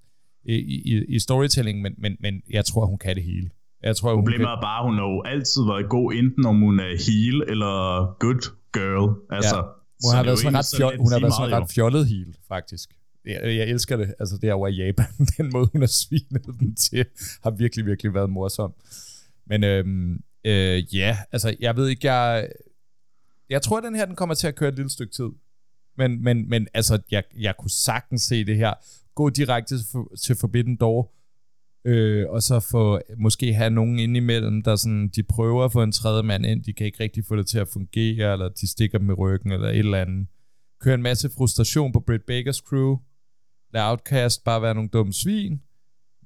i, i, i storytelling, men, men, men jeg tror, hun kan det hele. Jeg tror, Problemet hun kan... er bare, hun har jo altid været god, enten om hun er heel eller good girl. Altså, ja. Hun har været sådan ret, fjol, hun har været sådan ret fjollet heel, faktisk. Jeg, jeg elsker det. Altså det er over i Japan. Den måde, hun har svinet den til, har virkelig, virkelig været morsom. Men øhm, øh, ja, altså jeg ved ikke, jeg... Jeg tror, at den her den kommer til at køre et lille stykke tid. Men, men, men altså, jeg, jeg kunne sagtens se det her. Gå direkte til, til Forbidden Door, øh, og så få måske have nogen ind imellem, der sådan, de prøver at få en tredje mand ind, de kan ikke rigtig få det til at fungere, eller de stikker dem i ryggen, eller et eller andet. Køre en masse frustration på Britt Bakers crew, lad Outcast bare være nogle dumme svin,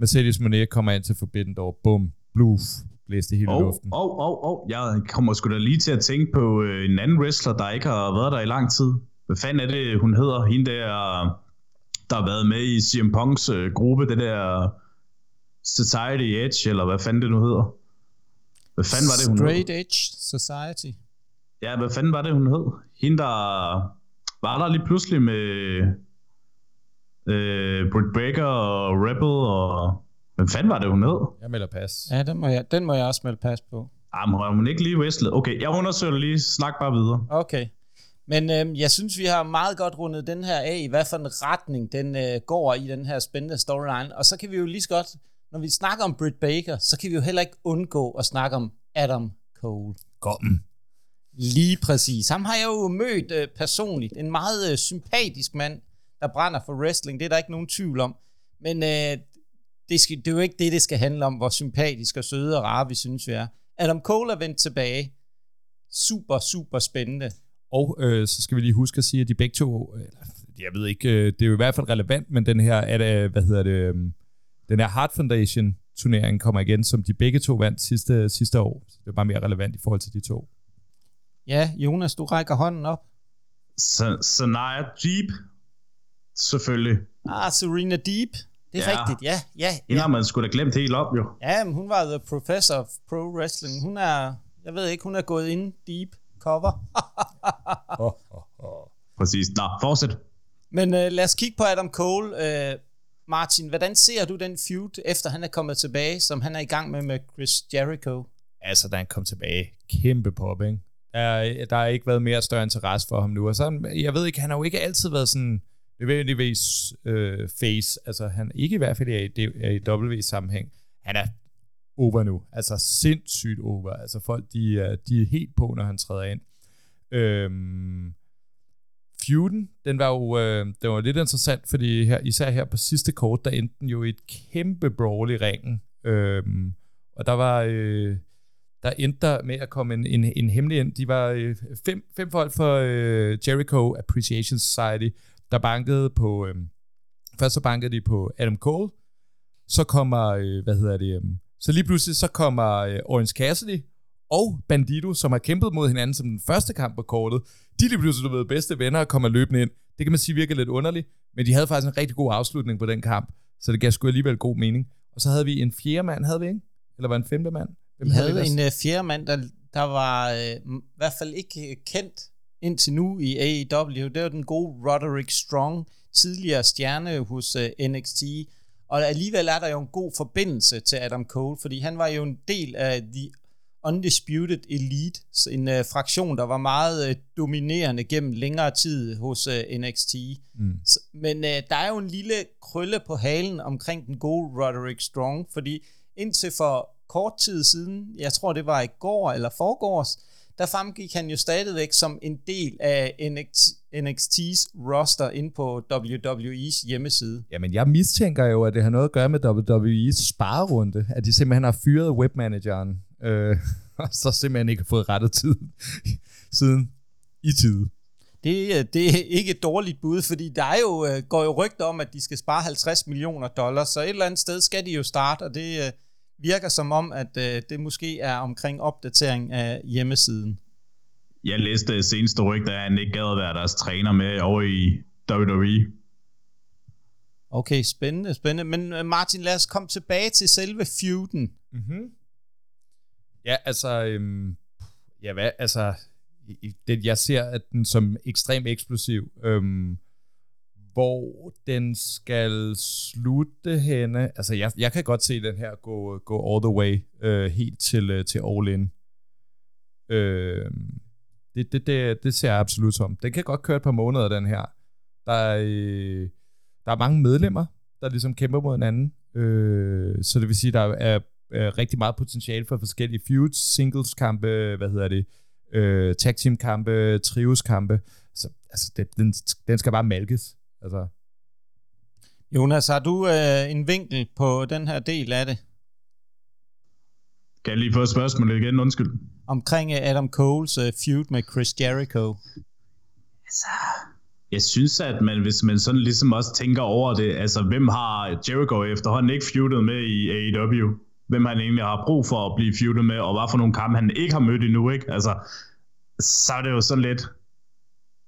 Mercedes Monet kommer ind til Forbidden Door, bum, bluff, blæste hele oh, luften. Åh, oh, oh, oh. jeg kommer sgu da lige til at tænke på øh, en anden wrestler, der ikke har været der i lang tid. Hvad fanden er det, hun hedder? Hende der, der har været med i CM Punks øh, gruppe, det der Society Edge, eller hvad fanden det nu hedder. Hvad fanden var det, hun Straight hed? Edge Society. Ja, hvad fanden var det, hun hed? Hende, der var der lige pludselig med øh, Britt Baker og Rebel og... Hvem fanden var det, hun hed? Jeg melder pas. Ja, den må jeg, den må jeg også melde pas på. Ah, men har hun ikke lige wrestlet? Okay, jeg undersøger lige. Snak bare videre. Okay. Men øh, jeg synes, vi har meget godt rundet den her af, i hvad for en retning den øh, går i den her spændende storyline. Og så kan vi jo lige så godt når vi snakker om Britt Baker, så kan vi jo heller ikke undgå at snakke om Adam Cole. Kom. Lige præcis. Ham har jeg jo mødt øh, personligt. En meget øh, sympatisk mand, der brænder for wrestling. Det er der ikke nogen tvivl om. Men øh, det, skal, det er jo ikke det, det skal handle om, hvor sympatisk og søde og rare vi synes, vi er. Adam Cole er vendt tilbage. Super, super spændende. Og øh, så skal vi lige huske at sige, at de begge to, øh, jeg ved ikke, øh, det er jo i hvert fald relevant, men den her, er det, hvad hedder det, øh, den her Heart Foundation turnering kommer igen, som de begge to vandt sidste, sidste år. Så det er bare mere relevant i forhold til de to. Ja, Jonas, du rækker hånden op. Sanaya Deep, selvfølgelig. Ah, Serena Deep. Det er ja. rigtigt, ja. ja, ja. har man skulle da glemt helt op, jo. Ja, men hun var the professor of pro wrestling. Hun er, jeg ved ikke, hun er gået ind deep cover. Præcis. Nå, fortsæt. Men uh, lad os kigge på Adam Cole. Uh, Martin, hvordan ser du den feud, efter han er kommet tilbage, som han er i gang med med Chris Jericho? Altså, da han kom tilbage, kæmpe pop, ikke? Der, der har ikke været mere større interesse for ham nu. Og så, jeg ved ikke, han har jo ikke altid været sådan nødvendigvis øh, face. Altså, han ikke i hvert fald i, i W-sammenhæng. Han er over nu. Altså, sindssygt over. Altså, folk, de, er, de er helt på, når han træder ind. Øhm, feuden, den var jo øh, den var lidt interessant, fordi her, især her på sidste kort, der endte den jo i et kæmpe brawl i ringen. Øhm, og der var... Øh, der endte der med at komme en, en, en hemmelig ind. De var øh, fem, fem folk for øh, Jericho Appreciation Society, der bankede på... Øh, først så bankede de på Adam Cole, så kommer, øh, hvad hedder det, øh, så lige pludselig så kommer øh, Orange Cassidy og Bandito, som har kæmpet mod hinanden som den første kamp på kortet, de lige pludselig blevet bedste venner og kommer løbende ind. Det kan man sige virker lidt underligt, men de havde faktisk en rigtig god afslutning på den kamp, så det gav sgu alligevel god mening. Og så havde vi en fjerde mand, havde vi ikke? Eller var en femte mand? Hvem vi havde, havde en uh, fjerde mand, der, der var uh, i hvert fald ikke øh, kendt indtil nu i AEW. Det var den gode Roderick Strong, tidligere stjerne hos uh, NXT. Og alligevel er der jo en god forbindelse til Adam Cole, fordi han var jo en del af The Undisputed Elite, en uh, fraktion, der var meget uh, dominerende gennem længere tid hos øh, NXT. Mm. Så, men uh, der er jo en lille krølle på halen omkring den gode Roderick Strong, fordi indtil for kort tid siden, jeg tror det var i går eller forgårs, der fremgik han jo stadigvæk som en del af NXT, NXT's roster ind på WWE's hjemmeside. Jamen, jeg mistænker jo, at det har noget at gøre med WWE's sparerunde, at de simpelthen har fyret webmanageren. Øh, og så simpelthen ikke har fået rettet tid siden i tid. Det, øh, det er ikke et dårligt bud, fordi der er jo, øh, går jo rygter om, at de skal spare 50 millioner dollars, så et eller andet sted skal de jo starte, og det øh, virker som om, at det måske er omkring opdatering af hjemmesiden. Jeg læste seneste rygte, at han ikke gad at være deres træner med over i WWE. Okay, spændende, spændende. Men Martin, lad os komme tilbage til selve feuden. Mm-hmm. Ja, altså, øhm, ja, hvad, altså, det, jeg ser at den som ekstremt eksplosiv. Øhm, hvor den skal slutte henne. Altså, jeg, jeg kan godt se den her gå, gå all the way øh, helt til, øh, til all in. Øh, det, det, det, det ser jeg absolut som. Den kan godt køre et par måneder, den her. Der er, øh, der er mange medlemmer, der ligesom kæmper mod hinanden. Øh, så det vil sige, der er, er rigtig meget potentiale for forskellige feuds, singles kampe, hvad hedder det, øh, tag team kampe, trios kampe. Så altså, det, den, den skal bare malkes. Altså. Jonas, har du øh, en vinkel på den her del af det? Kan jeg lige få spørgsmålet igen? Undskyld. Omkring øh, Adam Coles uh, feud med Chris Jericho. Altså, jeg synes, at man, hvis man sådan ligesom også tænker over det, altså hvem har Jericho efterhånden ikke feudet med i AEW? Hvem han egentlig har brug for at blive feudet med, og hvad for nogle kampe han ikke har mødt endnu, ikke? Altså, så er det jo sådan lidt,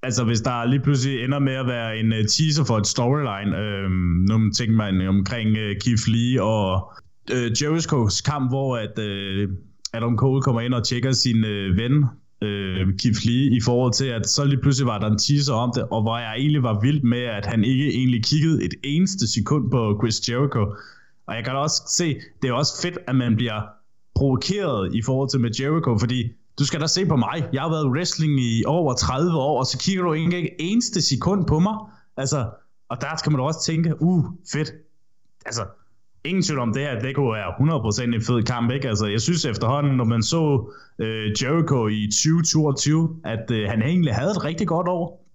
altså hvis der lige pludselig ender med at være en øh, teaser for et storyline, øh, nu ting man omkring øh, Keith Lee og øh, Jericho's kamp, hvor at øh, Adam Cole kommer ind og tjekker sin øh, ven, øh, Keith Lee, i forhold til, at så lige pludselig var der en teaser om det, og hvor jeg egentlig var vild med, at han ikke egentlig kiggede et eneste sekund på Chris Jericho, og jeg kan også se, det er også fedt, at man bliver provokeret i forhold til med Jericho, fordi du skal da se på mig. Jeg har været wrestling i over 30 år, og så kigger du ikke en eneste sekund på mig. Altså, og der skal man da også tænke, uh, fedt. Altså, ingen tvivl om det her, det kunne være 100% en fed kamp, ikke? Altså, jeg synes efterhånden, når man så øh, Jericho i 2022, at øh, han egentlig havde et rigtig godt år.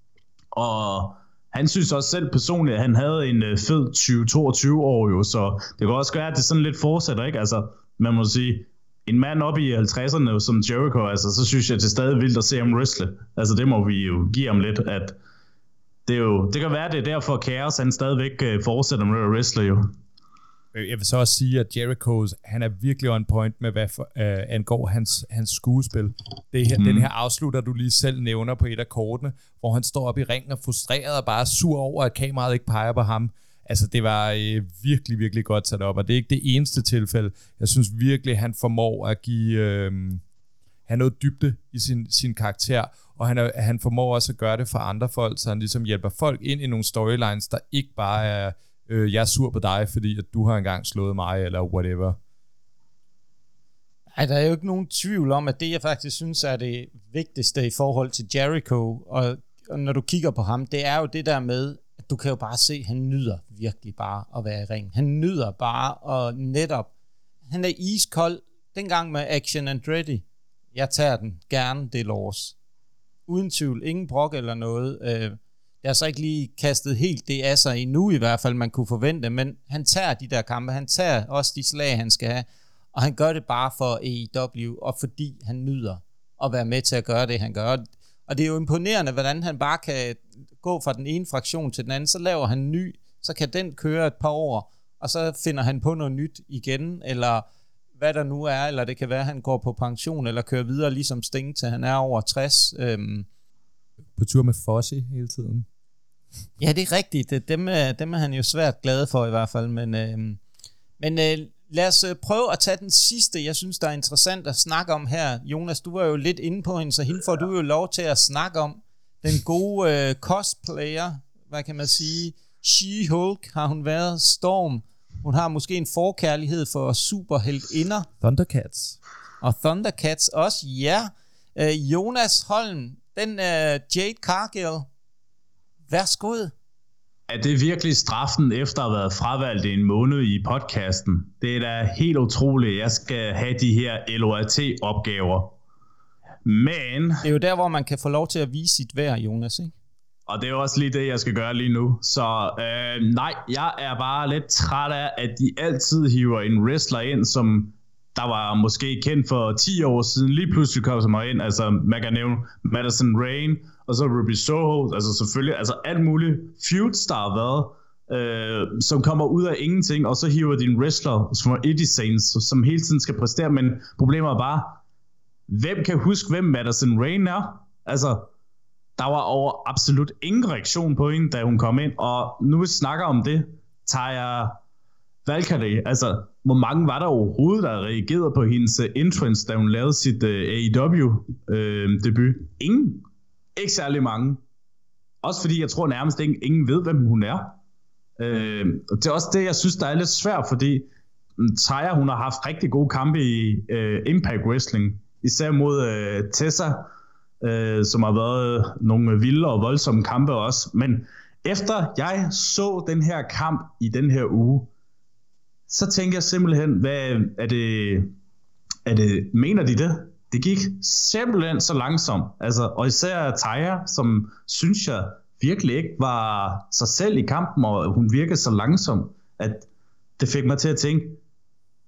Og han synes også selv personligt, at han havde en øh, fed 20-22 år jo, så det kan også være, at det sådan lidt fortsætter, ikke? Altså, man må sige, en mand op i 50'erne som Jericho, altså, så synes jeg, det er stadig vildt at se ham wrestle. Altså, det må vi jo give ham lidt, at det, er jo, det kan være, det er derfor, Chaos han stadigvæk øh, fortsætter med at wrestle jo. Øh, jeg vil så også sige, at Jericho, han er virkelig on point med, hvad for, uh, angår hans, hans skuespil. Det her, mm. Den her afslutter, du lige selv nævner på et af kortene, hvor han står op i ringen og frustreret og bare sur over, at kameraet ikke peger på ham. Altså, det var uh, virkelig, virkelig godt sat op, og det er ikke det eneste tilfælde. Jeg synes virkelig, han formår at give... Uh, have noget dybde i sin, sin karakter, og han, er, han formår også at gøre det for andre folk, så han ligesom hjælper folk ind i nogle storylines, der ikke bare er øh, jeg er sur på dig, fordi at du har engang slået mig, eller whatever. Ej, der er jo ikke nogen tvivl om, at det jeg faktisk synes er det vigtigste i forhold til Jericho, og, og når du kigger på ham, det er jo det der med, at du kan jo bare se, at han nyder virkelig bare at være i ring. Han nyder bare og netop, han er iskold, dengang med Action Andretti, jeg tager den gerne, det er lors. Uden tvivl, ingen brok eller noget. Øh, det har så ikke lige kastet helt det af sig endnu i hvert fald, man kunne forvente, men han tager de der kampe, han tager også de slag, han skal have, og han gør det bare for AEW, og fordi han nyder at være med til at gøre det, han gør. Og det er jo imponerende, hvordan han bare kan gå fra den ene fraktion til den anden, så laver han ny, så kan den køre et par år, og så finder han på noget nyt igen, eller hvad der nu er, eller det kan være, at han går på pension, eller kører videre ligesom Sting til han er over 60. Øhm. På tur med Fossi hele tiden. Ja, det er rigtigt. Dem, dem er han jo svært glad for i hvert fald. Men, øh, men øh, lad os øh, prøve at tage den sidste, jeg synes, der er interessant at snakke om her. Jonas, du var jo lidt inde på hende, så hende får du jo lov til at snakke om. Den gode øh, cosplayer, hvad kan man sige? She-Hulk har hun været. Storm. Hun har måske en forkærlighed for superheltinder. Thundercats. Og Thundercats også, ja. Øh, Jonas Holm, den øh, Jade Cargill, Værsgo. Er det virkelig straffen efter at have været fravalgt en måned i podcasten? Det er da helt utroligt, at jeg skal have de her LOAT-opgaver. Men... Det er jo der, hvor man kan få lov til at vise sit værd, Jonas, ikke? Og det er også lige det, jeg skal gøre lige nu. Så øh, nej, jeg er bare lidt træt af, at de altid hiver en wrestler ind, som der var måske kendt for 10 år siden, lige pludselig kom sig ind. Altså, man kan nævne Madison Rain, og så Ruby Soho, altså selvfølgelig, altså alt muligt feuds, der har været, øh, som kommer ud af ingenting, og så hiver din wrestler som Eddie Saints, som hele tiden skal præstere, men problemet er bare, hvem kan huske, hvem Madison Rain er? Altså, der var over absolut ingen reaktion på hende, da hun kom ind, og nu vi snakker om det, tager jeg Valkyrie, altså, hvor mange var der overhovedet, der reagerede på hendes entrance, da hun lavede sit øh, uh, AEW-debut? Øh, uh, ingen. Ikke særlig mange. Også fordi jeg tror nærmest ingen, ingen ved, hvem hun er. Øh, og det er også det, jeg synes, der er lidt svært, fordi mm, Taya, hun har haft rigtig gode kampe i øh, Impact Wrestling. Især mod øh, Tessa, øh, som har været nogle vilde og voldsomme kampe også. Men efter jeg så den her kamp i den her uge, så tænker jeg simpelthen, hvad er det, er det, mener de det? Det gik simpelthen så langsomt. Altså, og især Taya, som synes jeg virkelig ikke var sig selv i kampen, og hun virkede så langsom, at det fik mig til at tænke,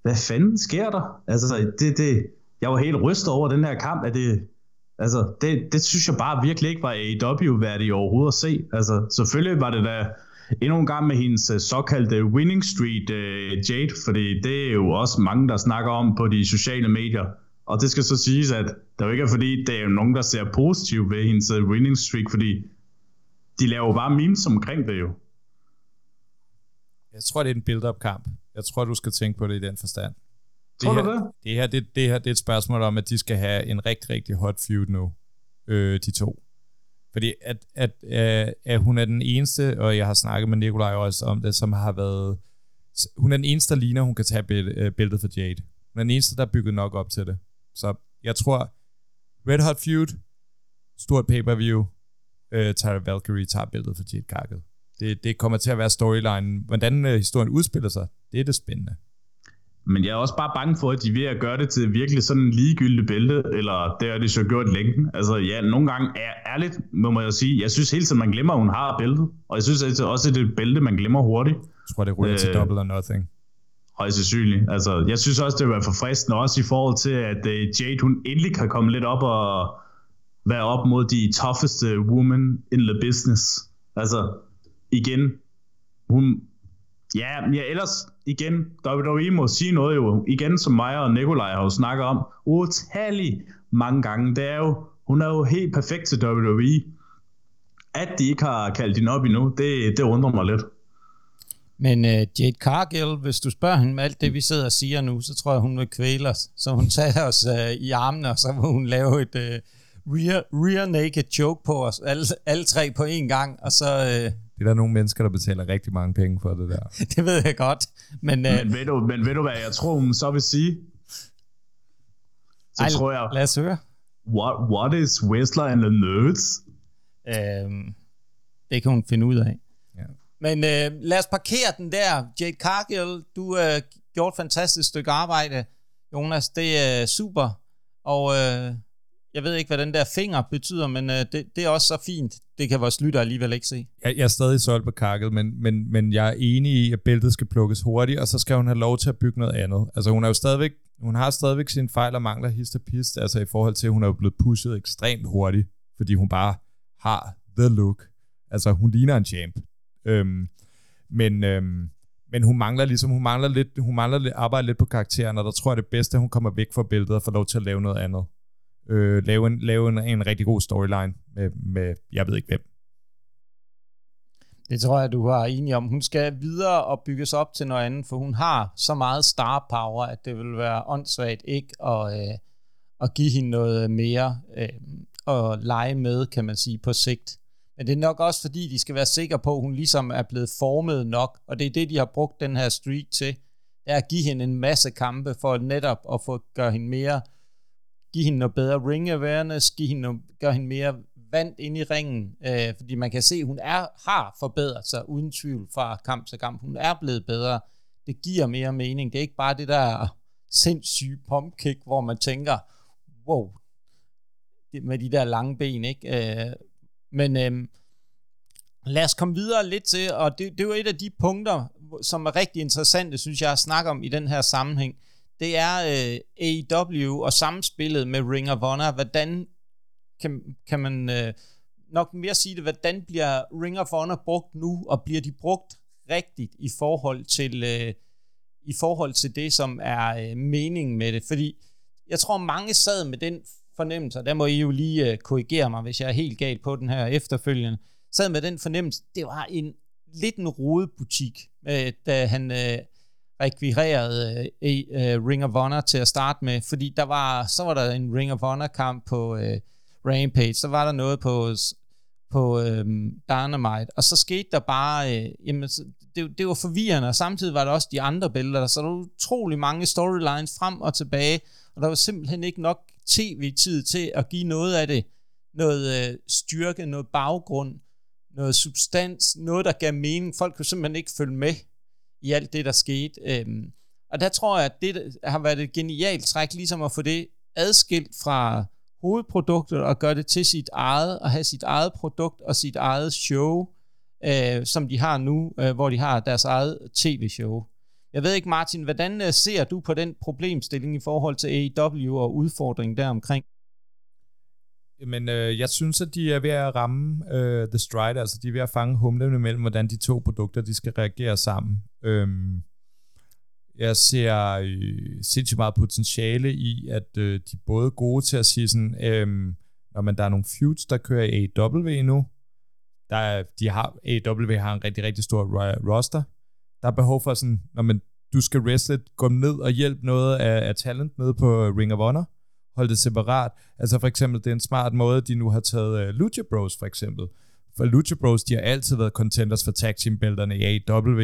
hvad fanden sker der? Altså, det, det, jeg var helt rystet over den her kamp. at det, altså, det, det synes jeg bare virkelig ikke var AEW-værdigt overhovedet at se. Altså, selvfølgelig var det da endnu en gang med hendes øh, såkaldte winning street uh, øh, Jade, fordi det er jo også mange, der snakker om på de sociale medier. Og det skal så siges, at der jo ikke er fordi, det er jo nogen, der ser positivt ved hendes uh, winning streak, fordi de laver jo bare memes omkring det jo. Jeg tror, det er en build-up kamp. Jeg tror, du skal tænke på det i den forstand. Tror det du her, det? Det her, det, det her det er et spørgsmål om, at de skal have en rigtig, rigtig hot feud nu, øh, de to. Fordi at, at, at, at hun er den eneste, og jeg har snakket med Nikolaj også om det, som har været... Hun er den eneste, der ligner, hun kan tage bæltet for Jade. Hun er den eneste, der er bygget nok op til det. Så jeg tror, Red Hot Feud, stort pay-per-view, uh, Tyra Valkyrie tager bæltet for Jade Cargill. Det, det kommer til at være storyline. Hvordan uh, historien udspiller sig, det er det spændende. Men jeg er også bare bange for, at de ved at gøre det til virkelig sådan en ligegyldig bælte, eller det har de så gjort længe. Altså ja, nogle gange er ærligt, må man jo sige, jeg synes hele tiden, man glemmer, at hun har bæltet. Og jeg synes også, at det er et bælte, man glemmer hurtigt. Jeg tror, det ryger øh, til double or nothing. Højst sandsynligt. Altså, jeg synes også, det vil være forfriskende, også i forhold til, at øh, Jade, hun endelig kan komme lidt op og være op mod de toughest women in the business. Altså, igen, hun, Ja, men ja, ellers igen, WWE må sige noget jo, igen som mig og Nikolaj har jo snakket om, utallige mange gange, det er jo, hun er jo helt perfekt til WWE. At de ikke har kaldt hende op endnu, det, det undrer mig lidt. Men uh, Jade Cargill, hvis du spørger hende med alt det, vi sidder og siger nu, så tror jeg, hun vil kvæle os. Så hun tager os uh, i armene, og så vil hun lave et uh, rear, rear naked choke på os, alle, alle tre på én gang, og så... Uh, det er der nogle mennesker, der betaler rigtig mange penge for det der. det ved jeg godt. Men, men, uh, ved, du, men ved du, hvad jeg tror, hun så vil sige? Så ej, tror jeg... Lad os høre. What, what is Whistler and the Nerds? Øhm, det kan hun finde ud af. Men øh, lad os parkere den der. Jade Cargill, du har øh, gjort et fantastisk stykke arbejde. Jonas, det er super. Og øh, jeg ved ikke, hvad den der finger betyder, men øh, det, det er også så fint. Det kan vores lytter alligevel ikke se. Jeg, jeg er stadig solgt på Cargill, men, men, men jeg er enig i, at bæltet skal plukkes hurtigt, og så skal hun have lov til at bygge noget andet. Altså hun er jo stadigvæk, hun har stadigvæk sine fejl og mangler hist og pist, altså i forhold til, at hun er jo blevet pushet ekstremt hurtigt, fordi hun bare har the look. Altså hun ligner en champ. Øhm, men, øhm, men hun mangler ligesom, hun mangler lidt, hun mangler lidt, arbejde lidt på karakteren, og der tror jeg det bedste, at hun kommer væk fra billedet og får lov til at lave noget andet øh, lave, en, lave en, en rigtig god storyline med, med, jeg ved ikke hvem. Det tror jeg, du har enig om. Hun skal videre og bygges op til noget andet, for hun har så meget star power, at det vil være åndssvagt ikke at, øh, at give hende noget mere øh, at lege med, kan man sige, på sigt. Men det er nok også, fordi de skal være sikre på, at hun ligesom er blevet formet nok, og det er det, de har brugt den her streak til, det er at give hende en masse kampe for netop at få gøre hende mere give hende noget bedre ring awareness, give hende noget, gøre hende mere vandt ind i ringen, øh, fordi man kan se, at hun er, har forbedret sig uden tvivl fra kamp til kamp. Hun er blevet bedre. Det giver mere mening. Det er ikke bare det der sindssyge pumpkick, hvor man tænker, wow, med de der lange ben, ikke? Øh, men øh, lad os komme videre lidt til, og det, det er jo et af de punkter, som er rigtig interessante, synes jeg, at snakke om i den her sammenhæng det er øh, AEW og samspillet med Ring of Honor. Hvordan kan, kan man øh, nok mere sige det, hvordan bliver Ring of Honor brugt nu, og bliver de brugt rigtigt i forhold til, øh, i forhold til det, som er øh, meningen med det? Fordi jeg tror, mange sad med den fornemmelse, og der må I jo lige øh, korrigere mig, hvis jeg er helt galt på den her efterfølgende, sad med den fornemmelse, det var en lidt en rodebutik, øh, da han øh, rekvirerede øh, øh, Ring of Honor til at starte med, fordi der var, så var der en Ring of Honor kamp på øh, Rampage, så var der noget på på øh, Dynamite, og så skete der bare, øh, jamen, det, det var forvirrende, og samtidig var der også de andre billeder, så der var utrolig mange storylines frem og tilbage, og der var simpelthen ikke nok tv-tid til at give noget af det, noget øh, styrke, noget baggrund, noget substans, noget, der gav mening. Folk kunne simpelthen ikke følge med i alt det, der skete. Øhm, og der tror jeg, at det har været et genialt træk, ligesom at få det adskilt fra hovedproduktet og gøre det til sit eget, og have sit eget produkt og sit eget show, øh, som de har nu, øh, hvor de har deres eget tv-show. Jeg ved ikke, Martin, hvordan øh, ser du på den problemstilling i forhold til AEW og udfordringen deromkring? Men øh, jeg synes, at de er ved at ramme øh, The Stride, altså de er ved at fange humlen mellem, hvordan de to produkter, de skal reagere sammen. Øhm, jeg ser øh, sindssygt meget potentiale i, at øh, de er både gode til at sige sådan, øh, når man der er nogle feuds, der kører i AEW nu, der er, de har, AEW har en rigtig, rigtig stor roster. Der er behov for sådan, når man, du skal wrestle, gå ned og hjælpe noget af, af talent nede på øh, Ring of Honor, hold det separat. Altså for eksempel, det er en smart måde, de nu har taget uh, Lucha Bros for eksempel. For Lucha Bros, de har altid været contenders for tag team bælterne i AEW,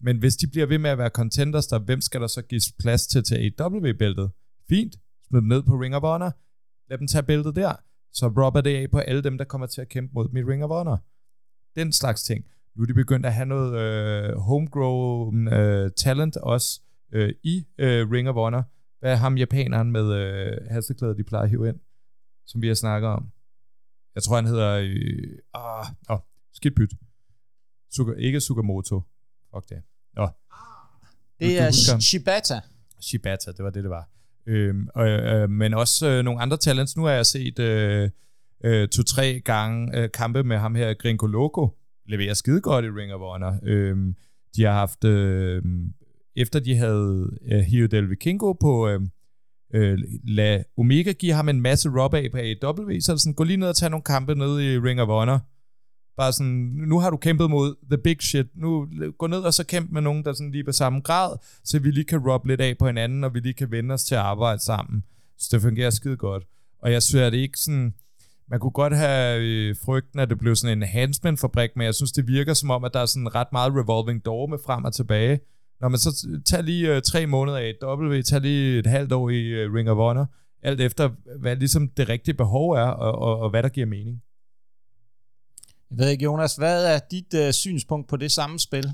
men hvis de bliver ved med at være contenders, der, hvem skal der så gives plads til til AEW-bæltet? Fint, smid dem ned på Ring of Honor, lad dem tage bæltet der, så robber det af på alle dem, der kommer til at kæmpe mod dem i Ring of Honor. Den slags ting. Nu er de begyndt at have noget øh, homegrown øh, talent også øh, i øh, Ring of Honor. Hvad er ham japaneren med øh, hasseklæder, de plejer at hive ind, som vi har snakket om? Jeg tror, han hedder... Øh, ah, oh, skidt pyt. Suga, ikke Sugamoto. Fuck det. Nå. Det er Shibata. Shibata, det var det, det var. Øhm, og, øh, men også øh, nogle andre talents. Nu har jeg set øh, øh, to-tre gange øh, kampe med ham her, Gringo Loco, leverer skide godt i Ring of Honor. Øhm, de har haft, øh, efter de havde øh, Hio Del Vikingo på, øh, øh, la Omega give ham en masse rub af på AEW, så er det sådan, gå lige ned og tage nogle kampe ned i Ring of Honor, Bare sådan, nu har du kæmpet mod the big shit. Nu gå ned og så kæmp med nogen, der sådan lige på samme grad, så vi lige kan rub lidt af på hinanden, og vi lige kan vende os til at arbejde sammen. Så det fungerer skide godt. Og jeg synes, at det ikke sådan... Man kunne godt have øh, frygten, at det blev sådan en enhancement-fabrik, men jeg synes, det virker som om, at der er sådan ret meget revolving door med frem og tilbage. Når man så tager lige øh, tre måneder af W, tager lige et halvt år i øh, Ring of Honor, alt efter, hvad ligesom det rigtige behov er, og, og, og hvad der giver mening. Jeg ved ikke, Jonas, hvad er dit øh, synspunkt på det samme spil?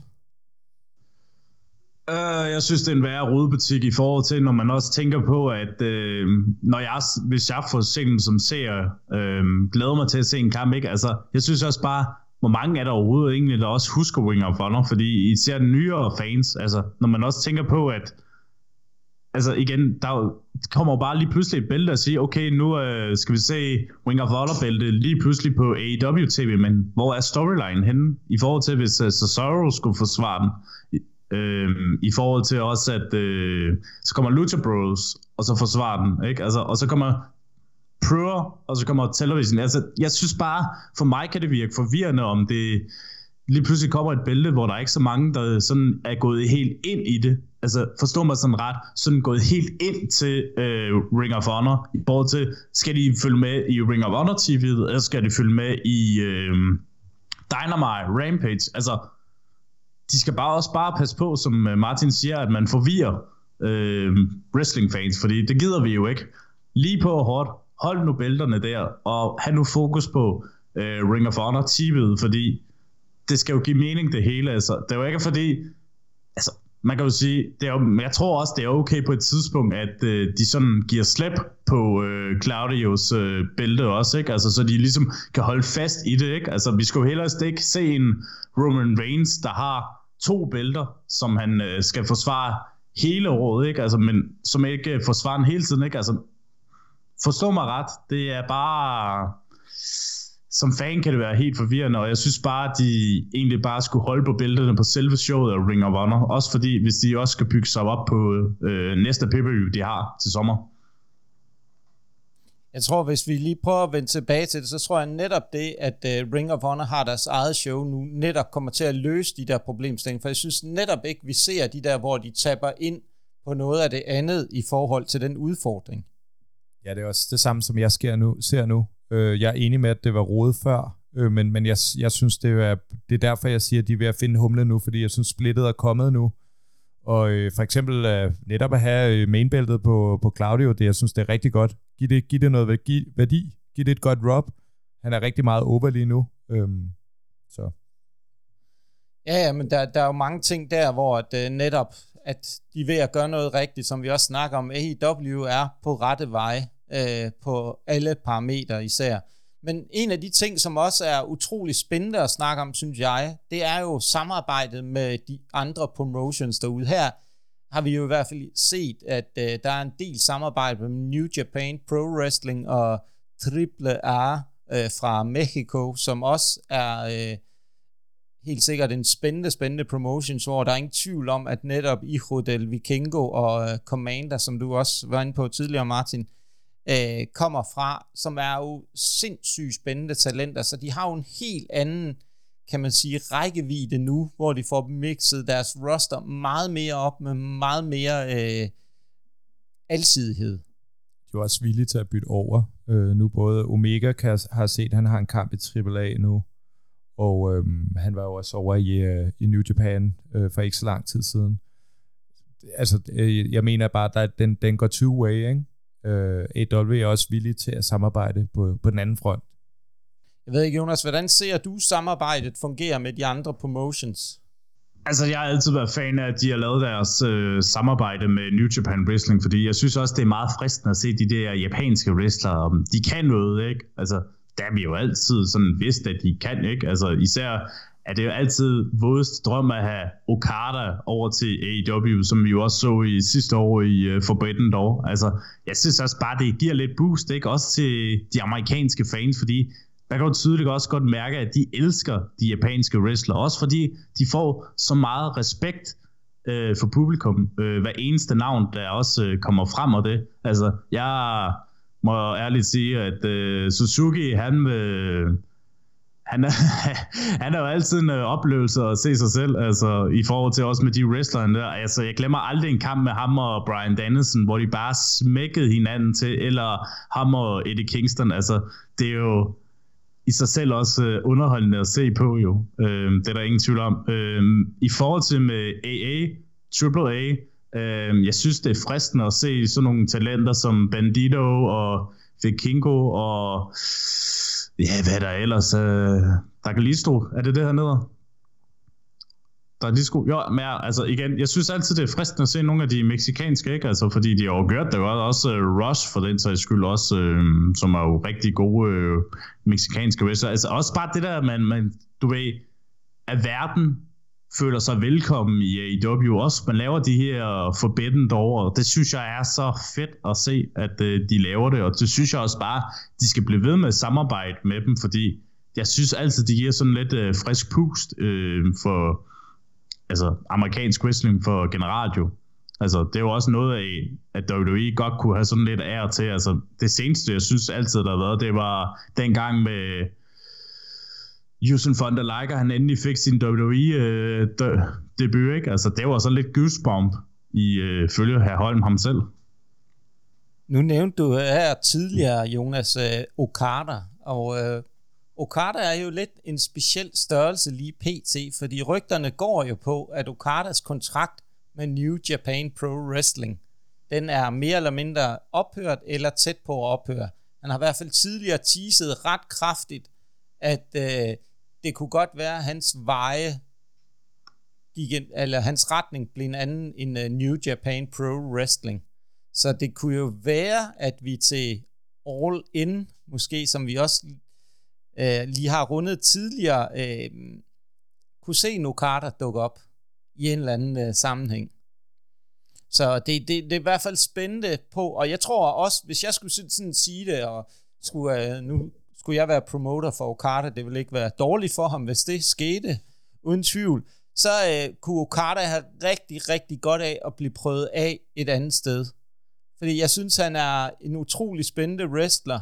Uh, jeg synes, det er en værre rodebutik i forhold til, når man også tænker på, at øh, når jeg, hvis jeg får set som ser, øh, glæder mig til at se en kamp, ikke? Altså, jeg synes også bare, hvor mange er der overhovedet egentlig, der også husker Ring of Honor, fordi I ser nyere fans, altså, når man også tænker på, at altså igen, der kommer bare lige pludselig et bælte og siger, okay, nu øh, skal vi se Ring of Honor bælte lige pludselig på AEW TV, men hvor er storyline henne i forhold til, hvis uh, Cesaro skulle forsvare den? Øh, I forhold til også, at øh, så kommer Lucha Bros, og så forsvarer den, ikke? Altså, og så kommer Pro, og så kommer Television. Altså, jeg synes bare, for mig kan det virke forvirrende, om det lige pludselig kommer et bælte, hvor der er ikke så mange, der sådan er gået helt ind i det. Altså, forstå mig sådan ret, sådan gået helt ind til øh, Ring of Honor, i forhold til, skal de følge med i Ring of Honor TV, eller skal de følge med i øh, Dynamite, Rampage, altså, de skal bare også bare passe på, som øh, Martin siger, at man forvirrer øh, wrestling fans, fordi det gider vi jo ikke. Lige på hårdt, hold nu bælterne der, og have nu fokus på øh, Ring of Honor tippet, fordi det skal jo give mening det hele. Altså, det er jo ikke fordi, altså, man kan jo sige, det er jo, jeg tror også, det er okay på et tidspunkt, at øh, de sådan giver slip på øh, Claudios øh, bælte også, ikke? Altså, så de ligesom kan holde fast i det, ikke? Altså, vi skulle jo heller ikke se en Roman Reigns, der har to bælter, som han øh, skal forsvare hele året, ikke? Altså, men som ikke øh, forsvarer hele tiden, ikke? Altså, forstå mig ret, det er bare som fan kan det være helt forvirrende, og jeg synes bare, at de egentlig bare skulle holde på bælterne på selve showet af Ring of Honor. Også fordi, hvis de også skal bygge sig op på øh, øh næste pay de har til sommer. Jeg tror, hvis vi lige prøver at vende tilbage til det, så tror jeg netop det, at uh, Ring of Honor har deres eget show nu, netop kommer til at løse de der problemstillinger. For jeg synes netop ikke, vi ser de der, hvor de taber ind på noget af det andet i forhold til den udfordring. Ja, det er også det samme, som jeg sker nu, ser nu. Øh, jeg er enig med, at det var rodet før, øh, men, men jeg, jeg synes, det er, det er derfor, jeg siger, at de er ved at finde humle nu, fordi jeg synes, splittet er kommet nu. Og øh, for eksempel øh, netop at have øh, mainbæltet på, på Claudio, det jeg synes, det er rigtig godt. Giv det, giv det noget værdi, værdi, giv det et godt rub. Han er rigtig meget over lige nu. Øhm, så. Ja, ja, men der, der er jo mange ting der, hvor at, øh, netop, at de er ved at gøre noget rigtigt, som vi også snakker om. AEW er på rette vej øh, på alle parametre især. Men en af de ting, som også er utrolig spændende at snakke om, synes jeg, det er jo samarbejdet med de andre promotions derude. Her har vi jo i hvert fald set, at øh, der er en del samarbejde med New Japan Pro Wrestling og Triple A øh, fra Mexico, som også er øh, helt sikkert en spændende, spændende promotion, hvor der er ingen tvivl om, at netop Hijo del Vikingo og øh, Commander, som du også var inde på tidligere, Martin, øh, kommer fra, som er jo sindssygt spændende talenter, så de har jo en helt anden, kan man sige, rækkevidde nu, hvor de får mixet deres roster meget mere op med meget mere øh, alsidighed. De er også villige til at bytte over. Øh, nu både Omega kan, har set, at han har en kamp i AAA nu, og øh, han var jo også over i, øh, i New Japan øh, for ikke så lang tid siden. Altså, øh, jeg mener bare, at den, den går two-way, ikke? Øh, AW er også villig til at samarbejde på, på den anden front. Jeg ved ikke, Jonas, hvordan ser du samarbejdet fungere med de andre promotions? Altså, jeg har altid været fan af, at de har lavet deres øh, samarbejde med New Japan Wrestling, fordi jeg synes også, det er meget fristende at se de der japanske wrestlere. De kan noget, ikke? Altså, der er vi jo altid sådan vidst, at de kan, ikke? Altså, især at det jo altid vådest drøm at have Okada over til AEW, som vi jo også så i sidste år i øh, uh, Forbidden Door. Altså, jeg synes også bare, det giver lidt boost, ikke? Også til de amerikanske fans, fordi der kan du tydeligt også godt mærke, at de elsker de japanske wrestlere, også fordi de får så meget respekt øh, for publikum. Øh, hver eneste navn, der også øh, kommer frem og det. Altså, jeg må ærligt sige, at øh, Suzuki, han... Øh, han er, han er jo altid en øh, oplevelse at se sig selv, altså i forhold til også med de wrestlere der. Altså, jeg glemmer aldrig en kamp med ham og Brian Dennison, hvor de bare smækkede hinanden til, eller ham og Eddie Kingston. Altså, det er jo i sig selv også øh, underholdende at se på jo. Øh, det er der ingen tvivl om. Øh, I forhold til med AA, AAA, øh, jeg synes, det er fristende at se sådan nogle talenter som Bandito og Vikingo og Ja, hvad er der ellers? Øh, Dagalisto, er det det her nede? Der er lige sko. Jo, men altså igen, jeg synes altid, det er fristende at se nogle af de meksikanske, ikke? Altså, fordi de har jo gjort det godt. Også uh, Rush, for den sags skyld, også, øh, som er jo rigtig gode øh, meksikanske wrestler. Altså, også bare det der, man, man du ved, at verden føler sig velkommen i AEW også. Man laver de her forbedden over, det synes jeg er så fedt at se, at øh, de laver det, og det synes jeg også bare, de skal blive ved med at samarbejde med dem, fordi jeg synes altid, de giver sådan lidt øh, frisk pust øh, for altså, amerikansk wrestling for generelt jo. Altså, det er jo også noget af, at WWE godt kunne have sådan lidt ære til. Altså, det seneste, jeg synes altid, der har været, det var dengang med Jusen von der han endelig fik sin WWE-debut, øh, ikke? Altså, det var så lidt goosebump i øh, følge her Holm ham selv. Nu nævnte du her tidligere, Jonas, øh, Okada, og øh, Okada er jo lidt en speciel størrelse lige pt, fordi rygterne går jo på, at Okadas kontrakt med New Japan Pro Wrestling, den er mere eller mindre ophørt eller tæt på at ophøre. Han har i hvert fald tidligere teaset ret kraftigt, at øh, det kunne godt være, at hans veje gik en, eller hans retning blev en anden end uh, New Japan Pro Wrestling. Så det kunne jo være, at vi til All In, måske som vi også uh, lige har rundet tidligere, uh, kunne se Nokata dukke op i en eller anden uh, sammenhæng. Så det, det, det er i hvert fald spændende på, og jeg tror også, hvis jeg skulle sådan sige det, og skulle, uh, nu skulle jeg være promoter for Okada, det ville ikke være dårligt for ham, hvis det skete, uden tvivl, så øh, kunne Okada have rigtig, rigtig godt af at blive prøvet af et andet sted. Fordi jeg synes, han er en utrolig spændende wrestler,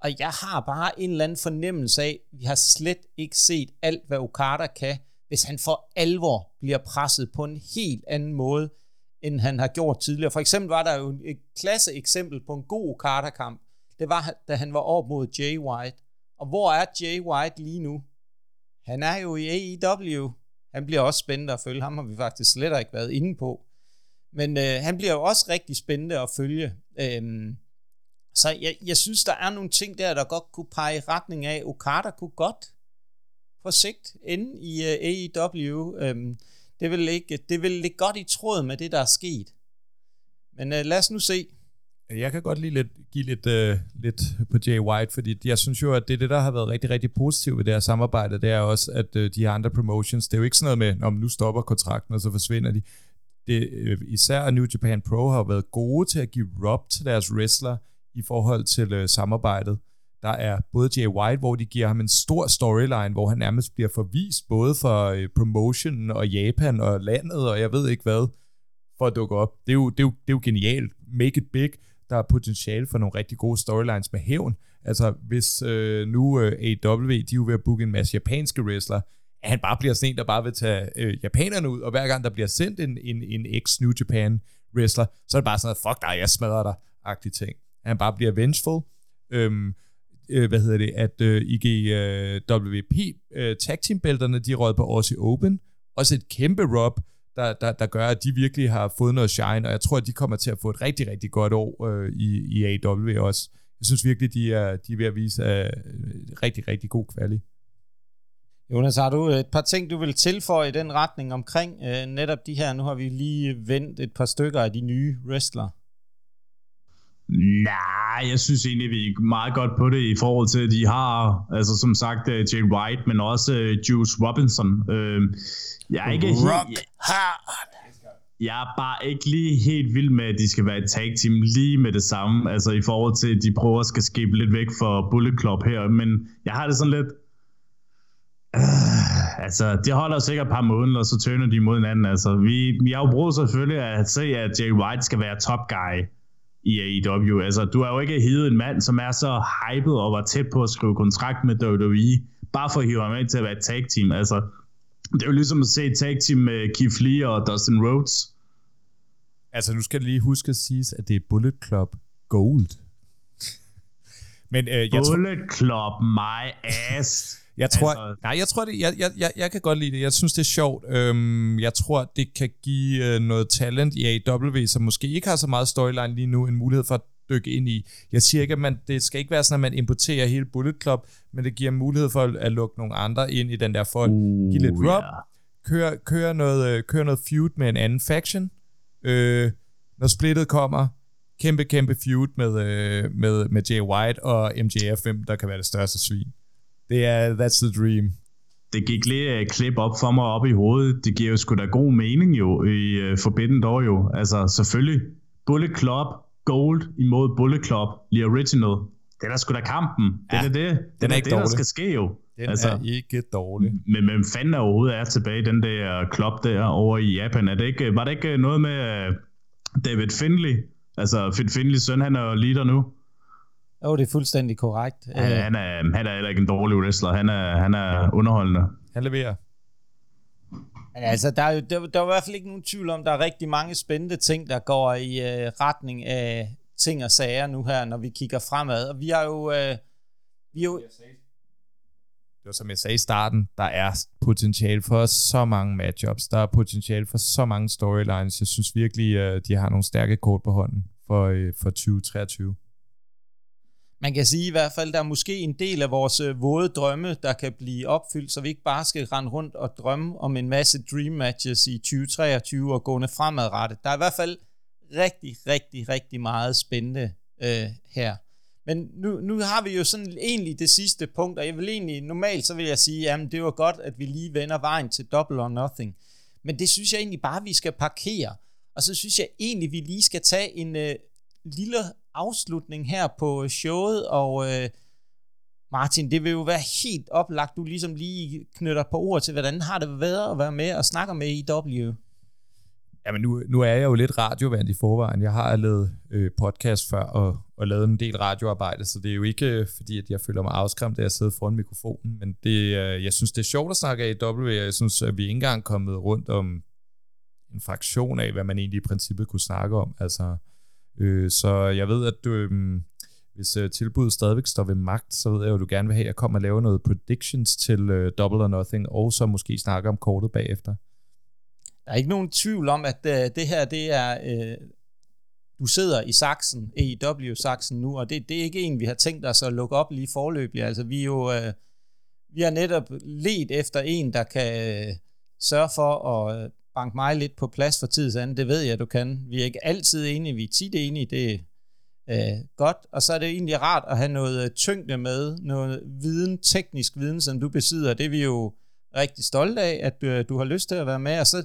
og jeg har bare en eller anden fornemmelse af, at vi har slet ikke set alt, hvad Okada kan, hvis han for alvor bliver presset på en helt anden måde, end han har gjort tidligere. For eksempel var der jo et klasse eksempel på en god Okada-kamp. Det var, da han var op mod Jay White. Og hvor er Jay White lige nu? Han er jo i AEW. Han bliver også spændende at følge. Ham har vi faktisk slet ikke været inde på. Men øh, han bliver jo også rigtig spændende at følge. Øhm, så jeg, jeg synes, der er nogle ting der, der godt kunne pege i retning af, Okada kunne godt på sigt ende i øh, uh, AEW. Øhm, det, vil ikke, det vil ligge godt i tråd med det, der er sket. Men uh, lad os nu se. Jeg kan godt lige lidt, give lidt, øh, lidt på Jay White, fordi jeg synes jo, at det er det, der har været rigtig, rigtig positivt ved det her samarbejde, det er også, at øh, de andre promotions, det er jo ikke sådan noget med, om nu stopper kontrakten, og så forsvinder de. Det, øh, især New Japan Pro har været gode til at give rub til deres wrestler i forhold til øh, samarbejdet. Der er både Jay White, hvor de giver ham en stor storyline, hvor han nærmest bliver forvist både for øh, promotionen og Japan og landet, og jeg ved ikke hvad, for at dukke op. Det er jo, det er jo, det er jo genialt. Make it big. Der er potentiale for nogle rigtig gode storylines med hævn. Altså, hvis øh, nu øh, AEW, de er jo ved at booke en masse japanske wrestler, at han bare bliver sådan en, der bare vil tage øh, japanerne ud, og hver gang der bliver sendt en, en, en ex-New Japan wrestler, så er det bare sådan noget, fuck dig, jeg smadrer dig, agtig ting. At han bare bliver vengeful. Øhm, øh, hvad hedder det, at øh, IGWP øh, øh, tag team bælterne, de rød på Aussie Open. Også et kæmpe rub, der, der, der gør, at de virkelig har fået noget shine, og jeg tror, at de kommer til at få et rigtig, rigtig godt år øh, i, i AW også. Jeg synes virkelig, de er, de er ved at vise øh, rigtig, rigtig god kvalitet. Jonas, har du et par ting, du vil tilføje i den retning omkring øh, netop de her? Nu har vi lige vendt et par stykker af de nye wrestlere. Nej, jeg synes egentlig, vi er meget godt på det i forhold til, at de har, altså som sagt, uh, Jay White, men også uh, Juice Robinson. Uh, jeg er ikke Rock helt, jeg er bare ikke lige helt vild med, at de skal være et tag team lige med det samme. Altså i forhold til, at de prøver at skal skibe lidt væk for Bullet Club her. Men jeg har det sådan lidt... Uh, altså, det holder sikkert et par måneder, og så tøner de mod hinanden. Altså, vi, vi har jo brug selvfølgelig at se, at Jay White skal være top guy i AEW. Altså, du har jo ikke hivet en mand, som er så hyped og var tæt på at skrive kontrakt med WWE, bare for at hive ham ind til at være et tag team. Altså, det er jo ligesom at se et tag team med Keith Lee og Dustin Rhodes. Altså, nu skal jeg lige huske at sige, at det er Bullet Club Gold. Men øh, jeg tror, Bullet Club, my ass. Jeg tror, Altså- nej, jeg tror det, jeg, jeg, jeg, jeg kan godt lide det. Jeg synes, det er sjovt. Øhm, jeg tror, det kan give øh, noget talent i AEW, som måske ikke har så meget storyline lige nu, en mulighed for at dykke ind i. Jeg siger ikke, at man, det skal ikke være sådan, at man importerer hele Bullet Club, men det giver mulighed for at, at lukke nogle andre ind i den der for at Uh, give lidt rub, ja. køre, køre, noget, øh, køre noget feud med en anden faction. Øh, når splittet kommer, kæmpe, kæmpe feud med, øh, med, med Jay White og MJF, der kan være det største svin. Det er, that's the dream. det gik lige et klip op for mig op i hovedet. Det giver jo sgu da god mening jo i uh, Forbidden Door jo. Altså selvfølgelig Bullet Club Gold imod Bullet Club The Original. Det er da sgu da kampen. Det Ja, er da det. Det den er er ikke det, der dårlig. skal ske jo. Den Altså- altså, er ikke dårlig. Men hvem fanden er overhovedet er tilbage i den der klub der over i Japan? Er det ikke, var det ikke noget med uh, David Finley? Altså Fit Finleys søn, han er jo leader nu. Jo, det er fuldstændig korrekt. Han, han, er, han er heller ikke en dårlig wrestler. Han er, han er underholdende. Han leverer. Men altså, der er jo der, der er i hvert fald ikke nogen tvivl om, der er rigtig mange spændende ting, der går i øh, retning af ting og sager nu her, når vi kigger fremad. Og vi har jo... Øh, vi er jo Det var som jeg sagde i starten, der er potentiale for så mange matchups. Der er potentiale for så mange storylines. Jeg synes virkelig, øh, de har nogle stærke kort på hånden for, øh, for 2023 man kan sige i hvert fald, der er måske en del af vores øh, våde drømme, der kan blive opfyldt, så vi ikke bare skal rende rundt og drømme om en masse dream matches i 2023 og gående fremadrettet. Der er i hvert fald rigtig, rigtig, rigtig meget spændende øh, her. Men nu, nu har vi jo sådan egentlig det sidste punkt, og jeg vil egentlig, normalt så vil jeg sige, jamen det var godt, at vi lige vender vejen til double or nothing. Men det synes jeg egentlig bare, vi skal parkere. Og så synes jeg egentlig, vi lige skal tage en øh, lille afslutning her på showet, og øh, Martin, det vil jo være helt oplagt, du ligesom lige knytter på ord til, hvordan har det været at være med og snakke med IW? Jamen nu, nu er jeg jo lidt radiovand i forvejen. Jeg har lavet øh, podcast før og, og lavet en del radioarbejde, så det er jo ikke øh, fordi, at jeg føler mig afskræmt af at sidde foran mikrofonen, men det, øh, jeg synes, det er sjovt at snakke af IW. Jeg synes, at vi ikke engang er kommet rundt om en fraktion af, hvad man egentlig i princippet kunne snakke om. Altså, øh, så jeg ved, at du, øh, hvis øh, tilbuddet stadigvæk står ved magt, så ved jeg jo, at du gerne vil have, at jeg kommer og laver noget predictions til øh, Double or Nothing, og så måske snakke om kortet bagefter. Der er ikke nogen tvivl om, at øh, det her, det er... Øh, du sidder i Saxen, AEW Saxen nu, og det, det er ikke en, vi har tænkt os at lukke op lige forløbig. Altså, vi er jo... Øh, vi har netop let efter en, der kan øh, sørge for at banke mig lidt på plads for tidsanden. Det ved jeg, du kan. Vi er ikke altid enige, vi er tit enige. Det er øh, godt. Og så er det egentlig rart at have noget øh, tyngde med, noget viden, teknisk viden, som du besidder. Det er vi jo rigtig stolte af, at du, øh, du har lyst til at være med. Og så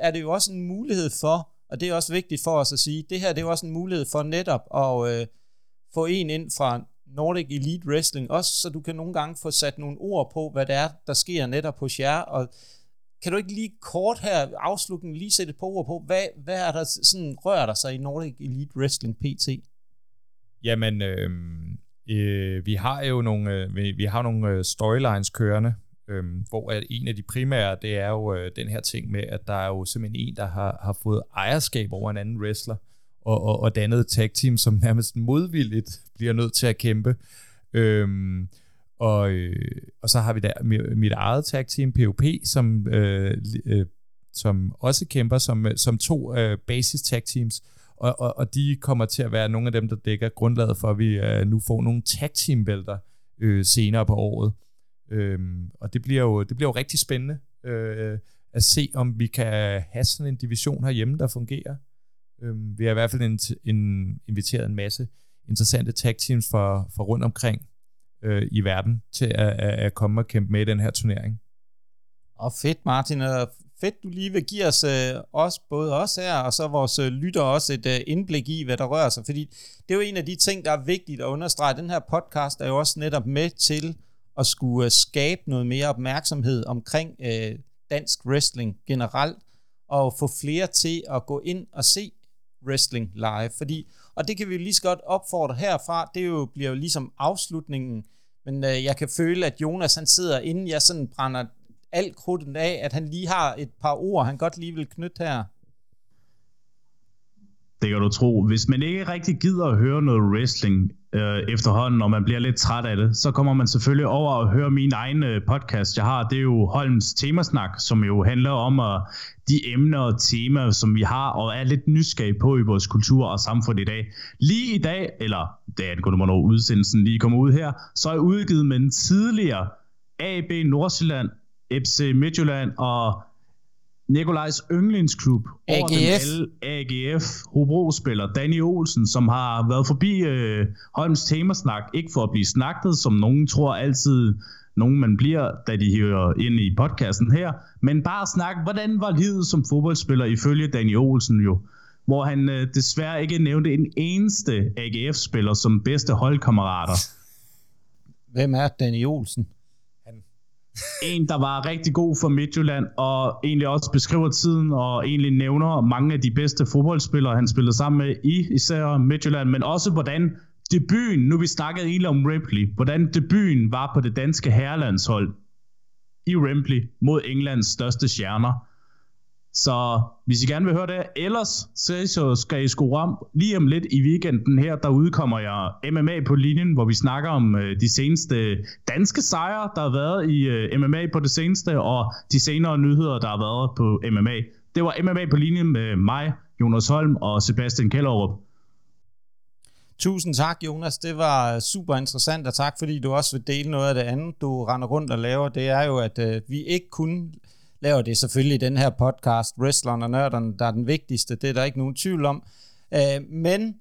er det jo også en mulighed for, og det er også vigtigt for os at sige, det her det er jo også en mulighed for netop at øh, få en ind fra Nordic Elite Wrestling, også så du kan nogle gange få sat nogle ord på, hvad det er, der sker netop hos jer, og kan du ikke lige kort her afslutningen lige sætte på ord på, hvad, hvad er der sådan rører der sig i Nordic Elite Wrestling PT? Jamen, øh, øh, vi har jo nogle, øh, vi, vi har nogle øh, storylines kørende, øh, hvor at en af de primære, det er jo øh, den her ting med, at der er jo simpelthen en, der har, har fået ejerskab over en anden wrestler, og, og, og dannet et tag team, som nærmest modvilligt bliver nødt til at kæmpe. Øh, og, øh, og så har vi der mit eget tag team, POP, som, øh, øh, som også kæmper som, øh, som to øh, basis tag teams. Og, og, og de kommer til at være nogle af dem, der dækker grundlaget for, at vi øh, nu får nogle tag team bælter øh, senere på året. Øh, og det bliver, jo, det bliver jo rigtig spændende øh, at se, om vi kan have sådan en division herhjemme, der fungerer. Øh, vi har i hvert fald en, en, inviteret en masse interessante tag teams for, for rundt omkring øh, i verden til at, at komme og kæmpe med i den her turnering. Og fedt, Martin. Og fedt, du lige vil give os, øh, os både os her, og så vores øh, lytter også et øh, indblik i, hvad der rører sig. Fordi det er jo en af de ting, der er vigtigt at understrege. Den her podcast er jo også netop med til at skulle øh, skabe noget mere opmærksomhed omkring øh, dansk wrestling generelt, og få flere til at gå ind og se wrestling live. Fordi, og det kan vi lige så godt opfordre herfra, det jo, bliver jo ligesom afslutningen men øh, jeg kan føle, at Jonas han sidder, inden jeg sådan brænder alt krudtet af, at han lige har et par ord, han godt lige vil knytte her. Det kan du tro. Hvis man ikke rigtig gider at høre noget wrestling øh, efterhånden, og man bliver lidt træt af det, så kommer man selvfølgelig over og høre min egen øh, podcast, jeg har. Det er jo Holms Temasnak, som jo handler om at, de emner og temaer, som vi har, og er lidt nysgerrige på i vores kultur og samfund i dag. Lige i dag, eller det angående, hvornår udsendelsen lige kommer ud her, så er jeg udgivet med en tidligere AB Nordsjælland, FC Midtjylland og Nikolajs yndlingsklub AGF. Alle, AGF Hobro-spiller Danny Olsen, som har været forbi øh, Holms temasnak, ikke for at blive snakket, som nogen tror altid, nogen man bliver, da de hører ind i podcasten her, men bare snakke, hvordan var livet som fodboldspiller ifølge Danny Olsen jo, hvor han øh, desværre ikke nævnte en eneste AGF-spiller som bedste holdkammerater. Hvem er Danny Olsen? En, der var rigtig god for Midtjylland, og egentlig også beskriver tiden, og egentlig nævner mange af de bedste fodboldspillere, han spillede sammen med i især Midtjylland, men også hvordan debuten, nu vi snakkede egentlig om Ripley, hvordan debuten var på det danske herrelandshold i Ripley mod Englands største stjerner. Så hvis I gerne vil høre det, ellers så skal I skrue om lige om lidt i weekenden her, der udkommer jeg MMA på linjen, hvor vi snakker om øh, de seneste danske sejre, der har været i øh, MMA på det seneste, og de senere nyheder, der har været på MMA. Det var MMA på linjen med mig, Jonas Holm og Sebastian Kellerup. Tusind tak, Jonas. Det var øh, super interessant, og tak fordi du også vil dele noget af det andet, du render rundt og laver. Det er jo, at øh, vi ikke kun laver det selvfølgelig den her podcast, Wrestleren og Nørderne, der er den vigtigste, det er der ikke nogen tvivl om. Øh, men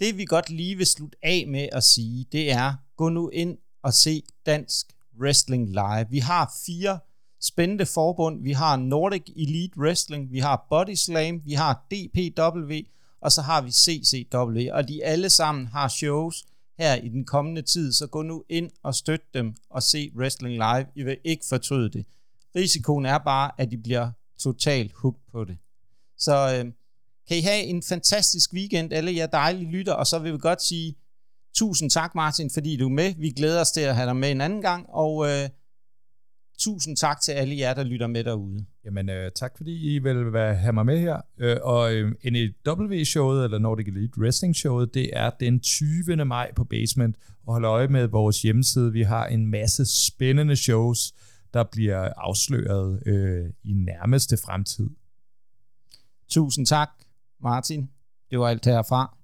det vi godt lige vil slutte af med at sige, det er, gå nu ind og se dansk wrestling live. Vi har fire spændende forbund. Vi har Nordic Elite Wrestling, vi har Body Slam, vi har DPW, og så har vi CCW, og de alle sammen har shows her i den kommende tid, så gå nu ind og støt dem og se wrestling live. I vil ikke fortryde det. Risikoen er bare, at de bliver totalt hooked på det. Så øh, kan I have en fantastisk weekend, alle jer dejlige lytter, og så vil vi godt sige tusind tak, Martin, fordi du er med. Vi glæder os til at have dig med en anden gang, og øh, tusind tak til alle jer, der lytter med derude. Jamen, øh, tak fordi I vil være, have mig med her. Øh, og øh, NEW-showet, eller Nordic Elite Wrestling-showet, det er den 20. maj på Basement. Og hold øje med vores hjemmeside. Vi har en masse spændende shows, der bliver afsløret øh, i nærmeste fremtid. Tusind tak, Martin. Det var alt herfra.